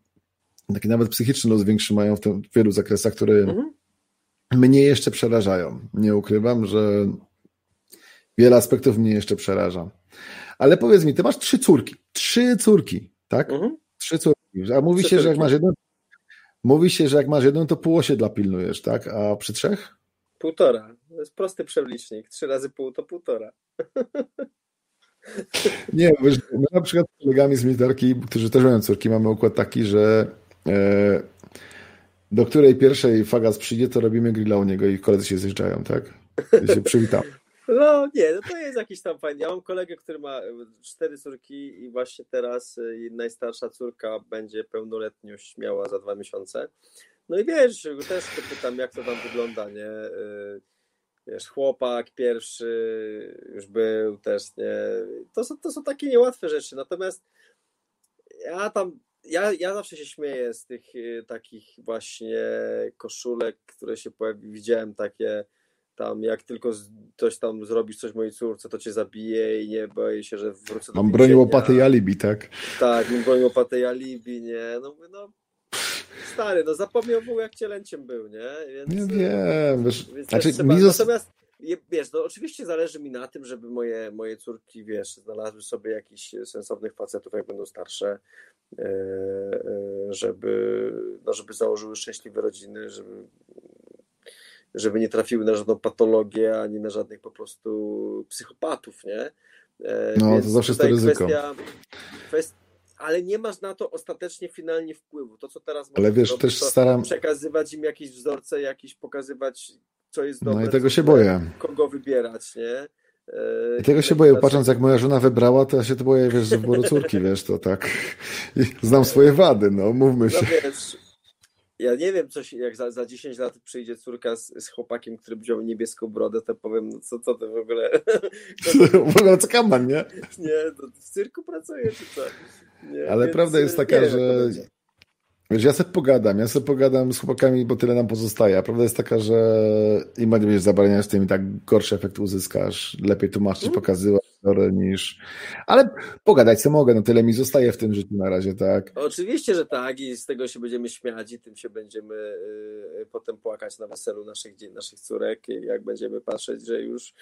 taki nawet psychiczny los większy mają w, tym, w wielu zakresach, które mhm. mnie jeszcze przerażają. Nie ukrywam, że wiele aspektów mnie jeszcze przeraża. Ale powiedz mi, ty masz trzy córki. Trzy córki, tak? Mhm. Trzy córki. A mówi trzy się, córki. że jak masz jedną, mówi się, że jak masz jedną, to pół osiedla pilnujesz, tak? A przy trzech? Półtora. To jest prosty przelicznik. Trzy razy pół to półtora. Nie, my na przykład z kolegami z militarki, którzy też mają córki, mamy układ taki, że e, do której pierwszej fagas przyjdzie, to robimy grilla u niego i koledzy się zjeżdżają, tak? I się przywitam. No nie, no to jest jakiś tam fajny. Ja mam kolegę, który ma e, cztery córki i właśnie teraz e, najstarsza córka będzie pełnoletność miała za dwa miesiące. No i wiesz, też pytam, jak to tam wygląda, nie? Wiesz, chłopak pierwszy już był też, nie. To są, to są takie niełatwe rzeczy. Natomiast ja tam, ja, ja zawsze się śmieję z tych y, takich właśnie koszulek, które się pojawi, widziałem takie tam, jak tylko ktoś tam zrobisz coś mojej córce, to cię zabije i nie boję się, że wrócę do Mam broń łopatę i alibi, tak? Tak, mam broń łopatę i alibi, nie? No, no stary, no zapomniał ogóle jak cielęciem był, nie? Więc, nie wiem, wiesz, więc znaczy, trzeba, zos... Natomiast wiesz, no oczywiście zależy mi na tym, żeby moje, moje córki, wiesz, znalazły sobie jakichś sensownych facetów, jak będą starsze, e, e, żeby, no, żeby założyły szczęśliwe rodziny, żeby, żeby nie trafiły na żadną patologię, ani na żadnych po prostu psychopatów, nie? E, no, Więc to zawsze jest to ryzyko. Kwestia, kwestia, ale nie masz na to ostatecznie finalnie wpływu. To, co teraz ale wiesz, robić, też staram... przekazywać im jakieś wzorce, jakieś pokazywać, co jest dobre. No i tego się boję. Kogo wybierać, nie? I tego się boję, patrząc jak moja żona wybrała, to ja się to boję, wiesz, z wyboru córki, wiesz, to tak. Znam swoje wady, no, mówmy się. No wiesz, ja nie wiem, coś, jak za, za 10 lat przyjdzie córka z, z chłopakiem, który wziął niebieską brodę, to powiem, no co, co to w ogóle... w ogóle co kaman, nie? Nie, to w cyrku pracuje, czy co? Nie, Ale więc, prawda jest taka, że Wiesz, ja sobie pogadam, ja sobie pogadam z chłopakami, bo tyle nam pozostaje. A prawda jest taka, że im bardziej będziesz zabraniać, tym i tak gorszy efekt uzyskasz. Lepiej tłumaczyć, mm. pokazywać niż... Ale pogadać co mogę, no tyle mi zostaje w tym życiu na razie, tak? Oczywiście, że tak i z tego się będziemy śmiać i tym się będziemy y, potem płakać na weselu naszych, naszych córek, jak będziemy patrzeć, że już,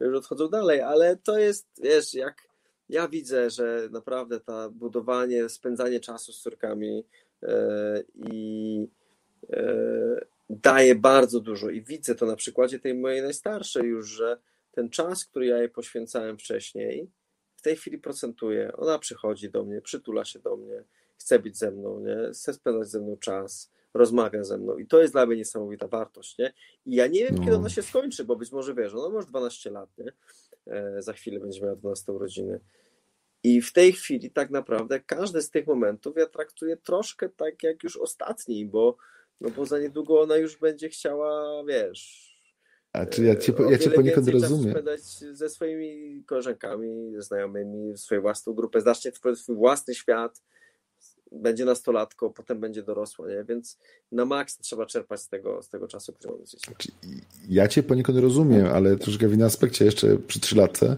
już odchodzą dalej, ale to jest, wiesz, jak ja widzę, że naprawdę to budowanie, spędzanie czasu z córkami e, i e, daje bardzo dużo i widzę to na przykładzie tej mojej najstarszej już, że ten czas, który ja jej poświęcałem wcześniej, w tej chwili procentuje. Ona przychodzi do mnie, przytula się do mnie, chce być ze mną, nie? chce spędzać ze mną czas, rozmawia ze mną i to jest dla mnie niesamowita wartość. Nie? I ja nie wiem, no. kiedy ona się skończy, bo być może wiesz, ona ma 12 lat, nie? E, za chwilę będzie miała 12 urodziny. I w tej chwili tak naprawdę każdy z tych momentów ja traktuję troszkę tak jak już ostatni, bo, no bo za niedługo ona już będzie chciała, wiesz. A czy ja cię, ja cię poniekąd rozumiem. spędzać ze swoimi koleżankami, ze znajomymi, swoją własną grupę, zacznie swój własny świat, będzie nastolatką, potem będzie dorosła, nie? więc na maks trzeba czerpać z tego, z tego czasu, który mamy znaczy, Ja cię poniekąd rozumiem, ale troszkę w innym aspekcie jeszcze przy trzylatce,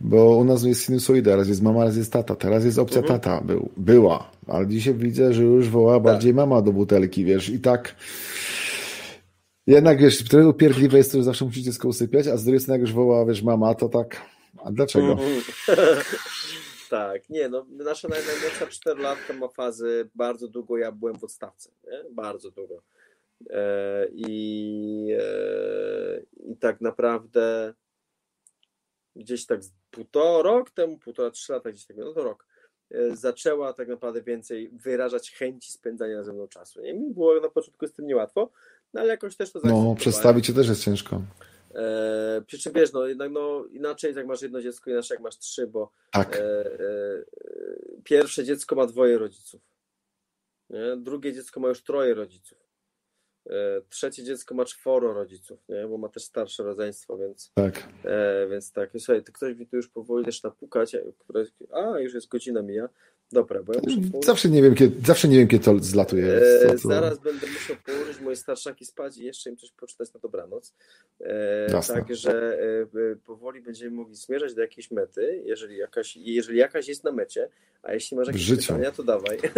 bo u nas jest sinusoida, raz jest mama, raz jest tata, teraz jest opcja mhm. tata, był, była, ale dzisiaj widzę, że już woła tak. bardziej mama do butelki, wiesz, i tak jednak, wiesz, trochę upierdliwe jest to, że zawsze musisz dziecko usypiać, a z drugiej strony jak już woła, wiesz, mama, to tak, a dlaczego? Mhm. Tak, nie, no nasza najmłodsza 4 latka ma fazy, bardzo długo ja byłem w odstawce, nie? bardzo długo. E, i, e, I tak naprawdę gdzieś tak półtora rok temu, półtora, trzy lata gdzieś tak, no to rok, e, zaczęła tak naprawdę więcej wyrażać chęci spędzania ze mną czasu. Nie? Mi było na początku z tym niełatwo, no ale jakoś też to No, przedstawić się też jest ciężko. E, przy czym wiesz, no jednak no, inaczej jak masz jedno dziecko, inaczej jak masz trzy, bo tak. e, e, pierwsze dziecko ma dwoje rodziców. Nie? Drugie dziecko ma już troje rodziców. E, trzecie dziecko ma czworo rodziców, nie? bo ma też starsze rodzeństwo, więc tak. E, więc tak. Słuchaj, to ktoś mi tu już powoli też napukać, a już jest godzina mija. Dobra, bo ja muszę położyć... zawsze, nie wiem, kiedy, zawsze nie wiem, kiedy to zlatuje. E, zaraz będę musiał położyć moje starszaki spać i jeszcze im coś poczytać na dobranoc. E, Także e, powoli będziemy mogli zmierzać do jakiejś mety, jeżeli jakaś, jeżeli jakaś jest na mecie, a jeśli masz jakieś pytania, to dawaj.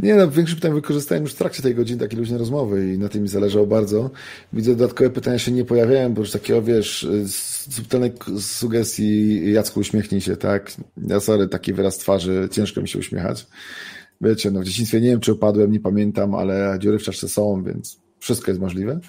Nie no, większość pytań wykorzystałem już w trakcie tej godziny takiej luźnej rozmowy i na tym mi zależało bardzo. Widzę, dodatkowe pytania się nie pojawiają, bo już takiego, wiesz, subtelnej sugestii Jacku uśmiechnij się, tak? Ja sorry, taki wyraz twarzy, ciężko mi się uśmiechać. Wiecie, no w dzieciństwie nie wiem, czy upadłem, nie pamiętam, ale dziury w czaszce są, więc wszystko jest możliwe.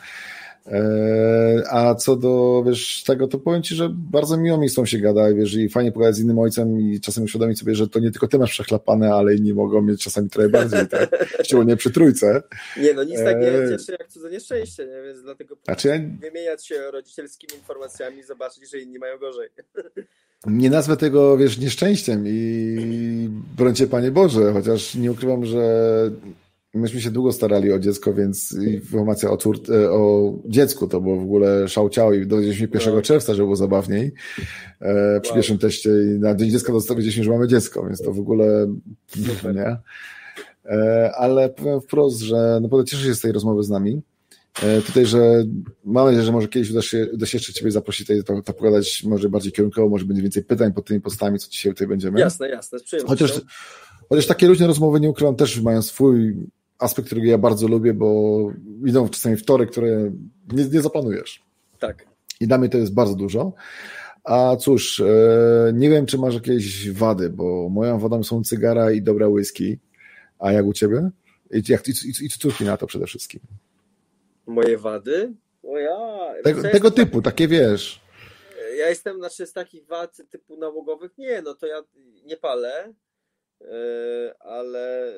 E, a co do wiesz, tego, to powiem ci, że bardzo miło mi z tą się gada, wiesz, i fajnie pogadać z innym ojcem i czasem uświadomić sobie, że to nie tylko ty masz przechlapane, ale inni mogą mieć czasami trochę bardziej, tak? Szczególnie przy trójce. Nie, no nic tak nie e, cieszy jak cudze nieszczęście, nie? więc dlatego znaczy, ja... wymieniać się rodzicielskimi informacjami i zobaczyć, że inni mają gorzej. Nie nazwę tego, wiesz, nieszczęściem i brońcie Panie Boże, chociaż nie ukrywam, że Myśmy się długo starali o dziecko, więc informacja o, cór, e, o dziecku to było w ogóle szałciało i dowiedzieliśmy 1 no. czerwca, że było zabawniej. E, przy wow. pierwszym teście i na dzień dziecka dowiedzieliśmy, że mamy dziecko, więc to w ogóle Super. nie. E, ale powiem wprost, że naprawdę cieszę się z tej rozmowy z nami. E, tutaj, że mam nadzieję, że może kiedyś uda się, uda się jeszcze Ciebie zaprosić tutaj, to, to pogadać może bardziej kierunkowo, może będzie więcej pytań pod tymi postami, co dzisiaj tutaj będziemy. Jasne, jasne, z Chociaż, chociaż takie luźne rozmowy, nie ukrywam, też mają swój aspekt, którego ja bardzo lubię, bo idą czasami w tory, które nie, nie zaplanujesz. Tak. I dla mnie to jest bardzo dużo. A cóż, e, nie wiem, czy masz jakieś wady, bo moją wadą są cygara i dobra whisky. A jak u ciebie? I, jak, i, i, i na to przede wszystkim. Moje wady? O ja. Tego, tego typu, takie wiesz. Ja jestem, znaczy z takich wad typu nałogowych, nie, no to ja nie palę, e, ale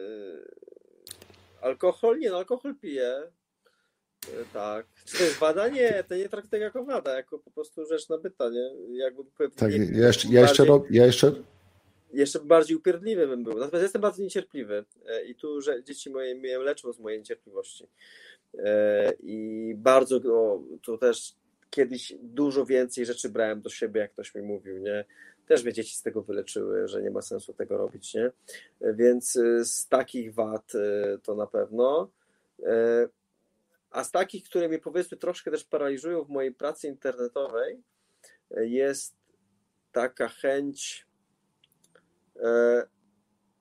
Alkohol? Nie, no alkohol piję. E, tak. Czy to jest wada? Nie, to nie traktuję jako wada, jako po prostu rzecz nabyta, nie? Jakby, tak, nie, ja jeszcze, ja jeszcze, bardziej, ja jeszcze... Jeszcze bardziej upierdliwy bym był. Natomiast jestem bardzo niecierpliwy e, i tu, że dzieci moje mnie leczą z mojej niecierpliwości. E, I bardzo, no, to też kiedyś dużo więcej rzeczy brałem do siebie, jak ktoś mi mówił, nie? Też mnie dzieci z tego wyleczyły, że nie ma sensu tego robić, nie? Więc y, z takich wad y, to na pewno. Y, a z takich, które mnie powiedzmy troszkę też paraliżują w mojej pracy internetowej, jest taka chęć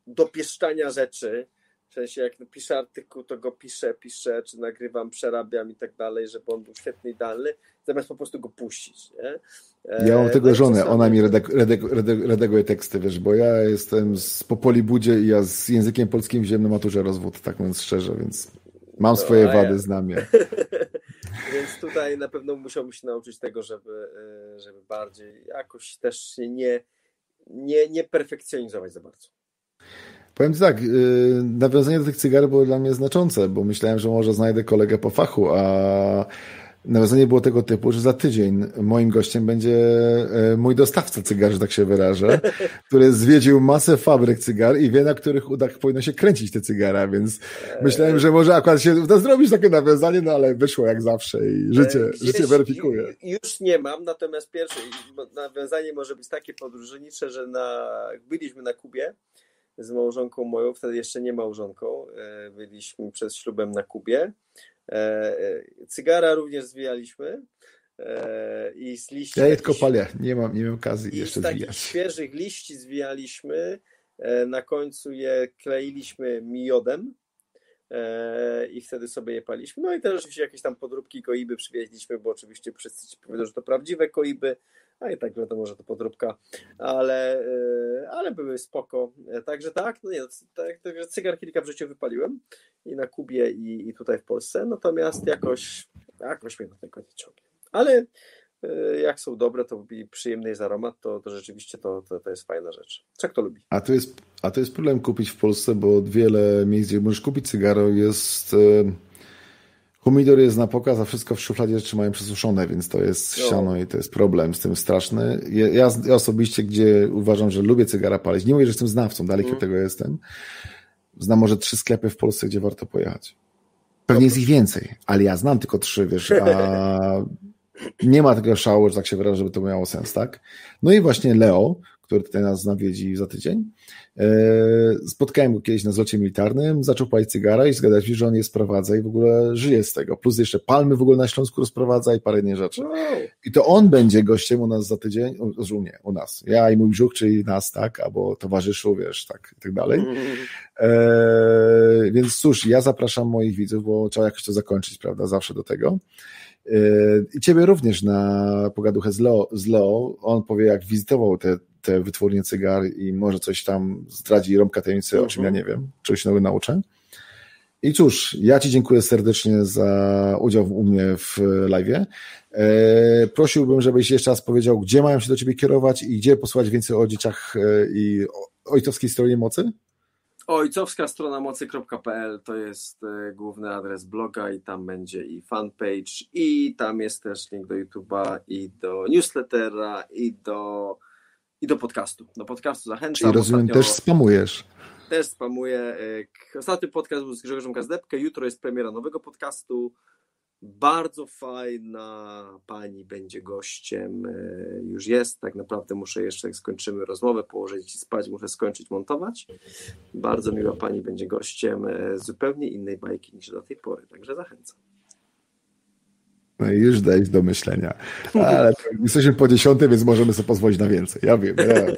dopieszczania rzeczy, w sensie jak piszę artykuł, to go piszę, piszę, czy nagrywam, przerabiam i tak dalej, żeby on był świetny i idealny, zamiast po prostu go puścić. Nie? Ja mam e, tego no żonę, ona mi redek, redek, redek, redaguje teksty, wiesz, bo ja jestem z Popoli Budzie i ja z językiem polskim wziąłem na maturze rozwód, tak mówiąc szczerze, więc mam swoje no, wady, ja. znam je. więc tutaj na pewno musiałbym się nauczyć tego, żeby, e, żeby bardziej jakoś też się nie, nie, nie perfekcjonizować za bardzo. Powiem tak, yy, nawiązanie do tych cygar było dla mnie znaczące, bo myślałem, że może znajdę kolegę po fachu, a nawiązanie było tego typu, że za tydzień moim gościem będzie yy, mój dostawca cygar, że tak się wyrażę, który zwiedził masę fabryk cygar i wie, na których udach powinno się kręcić te cygara, więc myślałem, że może akurat się uda zrobić takie nawiązanie, no ale wyszło jak zawsze i życie, Gdzieś, życie weryfikuje. Już nie mam, natomiast pierwsze nawiązanie może być takie podróżnicze, że na, byliśmy na Kubie, z małżonką moją, wtedy jeszcze nie małżonką, e, byliśmy przed ślubem na Kubie. E, e, cygara również zwijaliśmy i z liści... Ja je tylko palę, nie mam, nie mam okazji jeszcze z takich świeżych liści zwijaliśmy, na końcu je kleiliśmy miodem i wtedy sobie je paliśmy. No i też oczywiście jakieś tam podróbki koiby przywieźliśmy, bo oczywiście wszyscy ci powiedzą, że to prawdziwe koiby, a i tak wiadomo, że to podróbka, ale, e, ale były spoko. E, także tak, no nie, no, tak, także cygar kilka w życiu wypaliłem i na Kubie i, i tutaj w Polsce, natomiast jakoś, jakoś mnie do tego nie ciągnie. Ale e, jak są dobre, to przyjemny jest aromat, to, to rzeczywiście to, to, to jest fajna rzecz. Co kto lubi. A to, jest, a to jest problem kupić w Polsce, bo wiele miejsc, gdzie możesz kupić cygaro jest... Humidor jest na pokaz, a wszystko w szufladzie trzymają przesuszone, więc to jest no. ściano i to jest problem z tym straszny. Ja, ja, osobiście, gdzie uważam, że lubię cygara palić, nie mówię, że jestem znawcą, dalej mm. od tego jestem, znam może trzy sklepy w Polsce, gdzie warto pojechać. Pewnie jest ich więcej, ale ja znam tylko trzy, wiesz, a nie ma tego szału, że tak się wyrażę, żeby to miało sens, tak? No i właśnie Leo, który tutaj nas nawiedzi za tydzień. E, spotkałem go kiedyś na zlocie militarnym, zaczął palić cygara i zgadać mi, że on je sprowadza i w ogóle żyje z tego. Plus jeszcze palmy w ogóle na Śląsku rozprowadza i parę innych rzeczy. I to on będzie gościem u nas za tydzień, u, nie, u nas. Ja i mój brzuch, czyli nas, tak, albo towarzyszu, wiesz, tak i tak dalej. E, więc cóż, ja zapraszam moich widzów, bo trzeba jakoś to zakończyć, prawda, zawsze do tego. E, I ciebie również na pogaduchę z Leo, z Leo. On powie, jak wizytował te, te wytwórnie cygar i może coś tam zdradzi rąbka tajemnicy, o czym ja nie wiem, czegoś nowego nauczę. I cóż, ja Ci dziękuję serdecznie za udział u mnie w live. E, prosiłbym, żebyś jeszcze raz powiedział, gdzie mają się do Ciebie kierować i gdzie posłuchać więcej o dzieciach i ojcowskiej stronie mocy? Ojcowska strona mocy.pl to jest e, główny adres bloga i tam będzie i fanpage i tam jest też link do YouTube'a i do newslettera i do, i do podcastu. Do podcastu zachęcam. Czyli rozumiem, Ostatnio... też spamujesz. Też spamuję. E, ostatni podcast był z Grzegorzem Kazdepkę, jutro jest premiera nowego podcastu. Bardzo fajna pani będzie gościem, e, już jest. Tak naprawdę muszę jeszcze, jak skończymy rozmowę, położyć i spać, muszę skończyć montować. Bardzo miła pani będzie gościem e, zupełnie innej bajki niż do tej pory, także zachęcam. No i już dajesz do myślenia. Ale jesteśmy po dziesiątej, więc możemy sobie pozwolić na więcej. Ja wiem. Ja...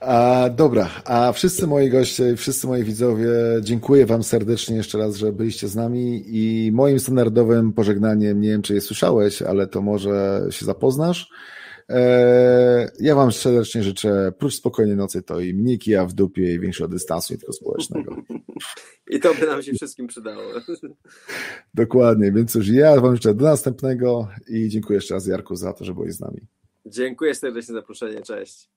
A, dobra, a wszyscy moi goście, wszyscy moi widzowie, dziękuję Wam serdecznie jeszcze raz, że byliście z nami i moim standardowym pożegnaniem, nie wiem czy je słyszałeś, ale to może się zapoznasz. E, ja Wam serdecznie życzę, prócz spokojnej nocy, to i mniki, a w dupie i większego dystansu, nie tylko społecznego. I to by nam się wszystkim przydało. Dokładnie, więc już ja Wam życzę do następnego i dziękuję jeszcze raz Jarku za to, że byłeś z nami. Dziękuję serdecznie za zaproszenie, cześć.